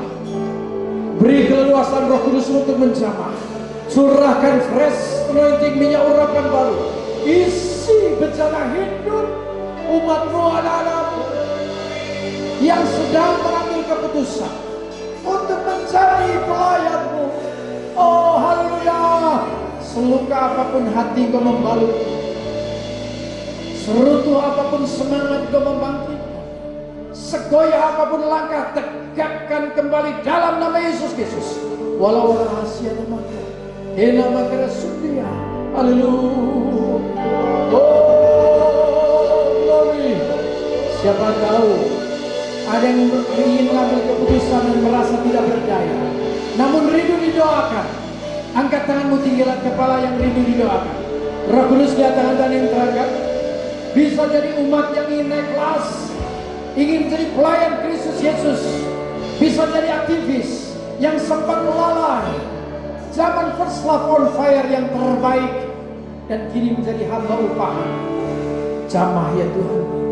Beri keleluasan roh kudus untuk menjamah. Curahkan fresh anointing minyak urapan baru. Isi bencana hidup umatmu anak-anakmu yang sedang mengambil keputusan menjadi pelayanmu. Oh haleluya. Seluka apa pun hati kau membalut. Serutuh apa pun semangat kau membangkitkan. Segoyah apa pun langkah tegakkan kembali dalam nama Yesus Kristus. Walau rahasia namaku. Hena makara sundia. Haleluya. Oh, glory. Siapa tahu ada yang ingin mengambil keputusan dan merasa tidak berdaya. Namun rindu didoakan. Angkat tanganmu tinggikan kepala yang rindu didoakan. Roh Kudus lihat tangan-tangan yang terangkat. Bisa jadi umat yang ingin naik kelas. Ingin jadi pelayan Kristus Yesus. Bisa jadi aktivis yang sempat lalai. Zaman first love on fire yang terbaik. Dan kini menjadi hamba upahan. Jamah ya Tuhan.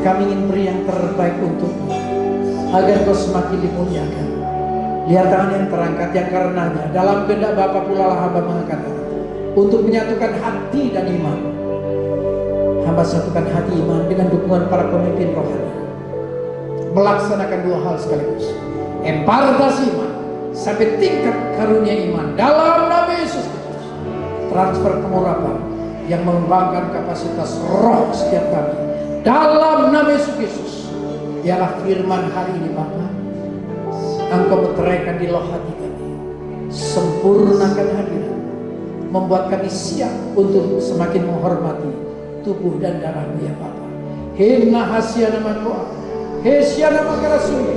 Kami ingin beri yang terbaik untukmu. Agar kau semakin dimuliakan. Lihat tangan yang terangkat yang karenanya dalam kehendak Bapa pula lah hamba mengangkat untuk menyatukan hati dan iman. Hamba satukan hati iman dengan dukungan para pemimpin rohani. Melaksanakan dua hal sekaligus. Empartasi iman sampai tingkat karunia iman dalam nama Yesus Kristus. Transfer kemurapan yang mengembangkan kapasitas roh setiap kami dalam nama Yesus Kristus. Ialah firman hari ini Bapak Engkau meteraikan di loh hati kami. Sempurnakan hadirat. Membuat kami siap untuk semakin menghormati tubuh dan darahmu ya Bapa. Hina hasia nama doa. Hesia nama kerasumi.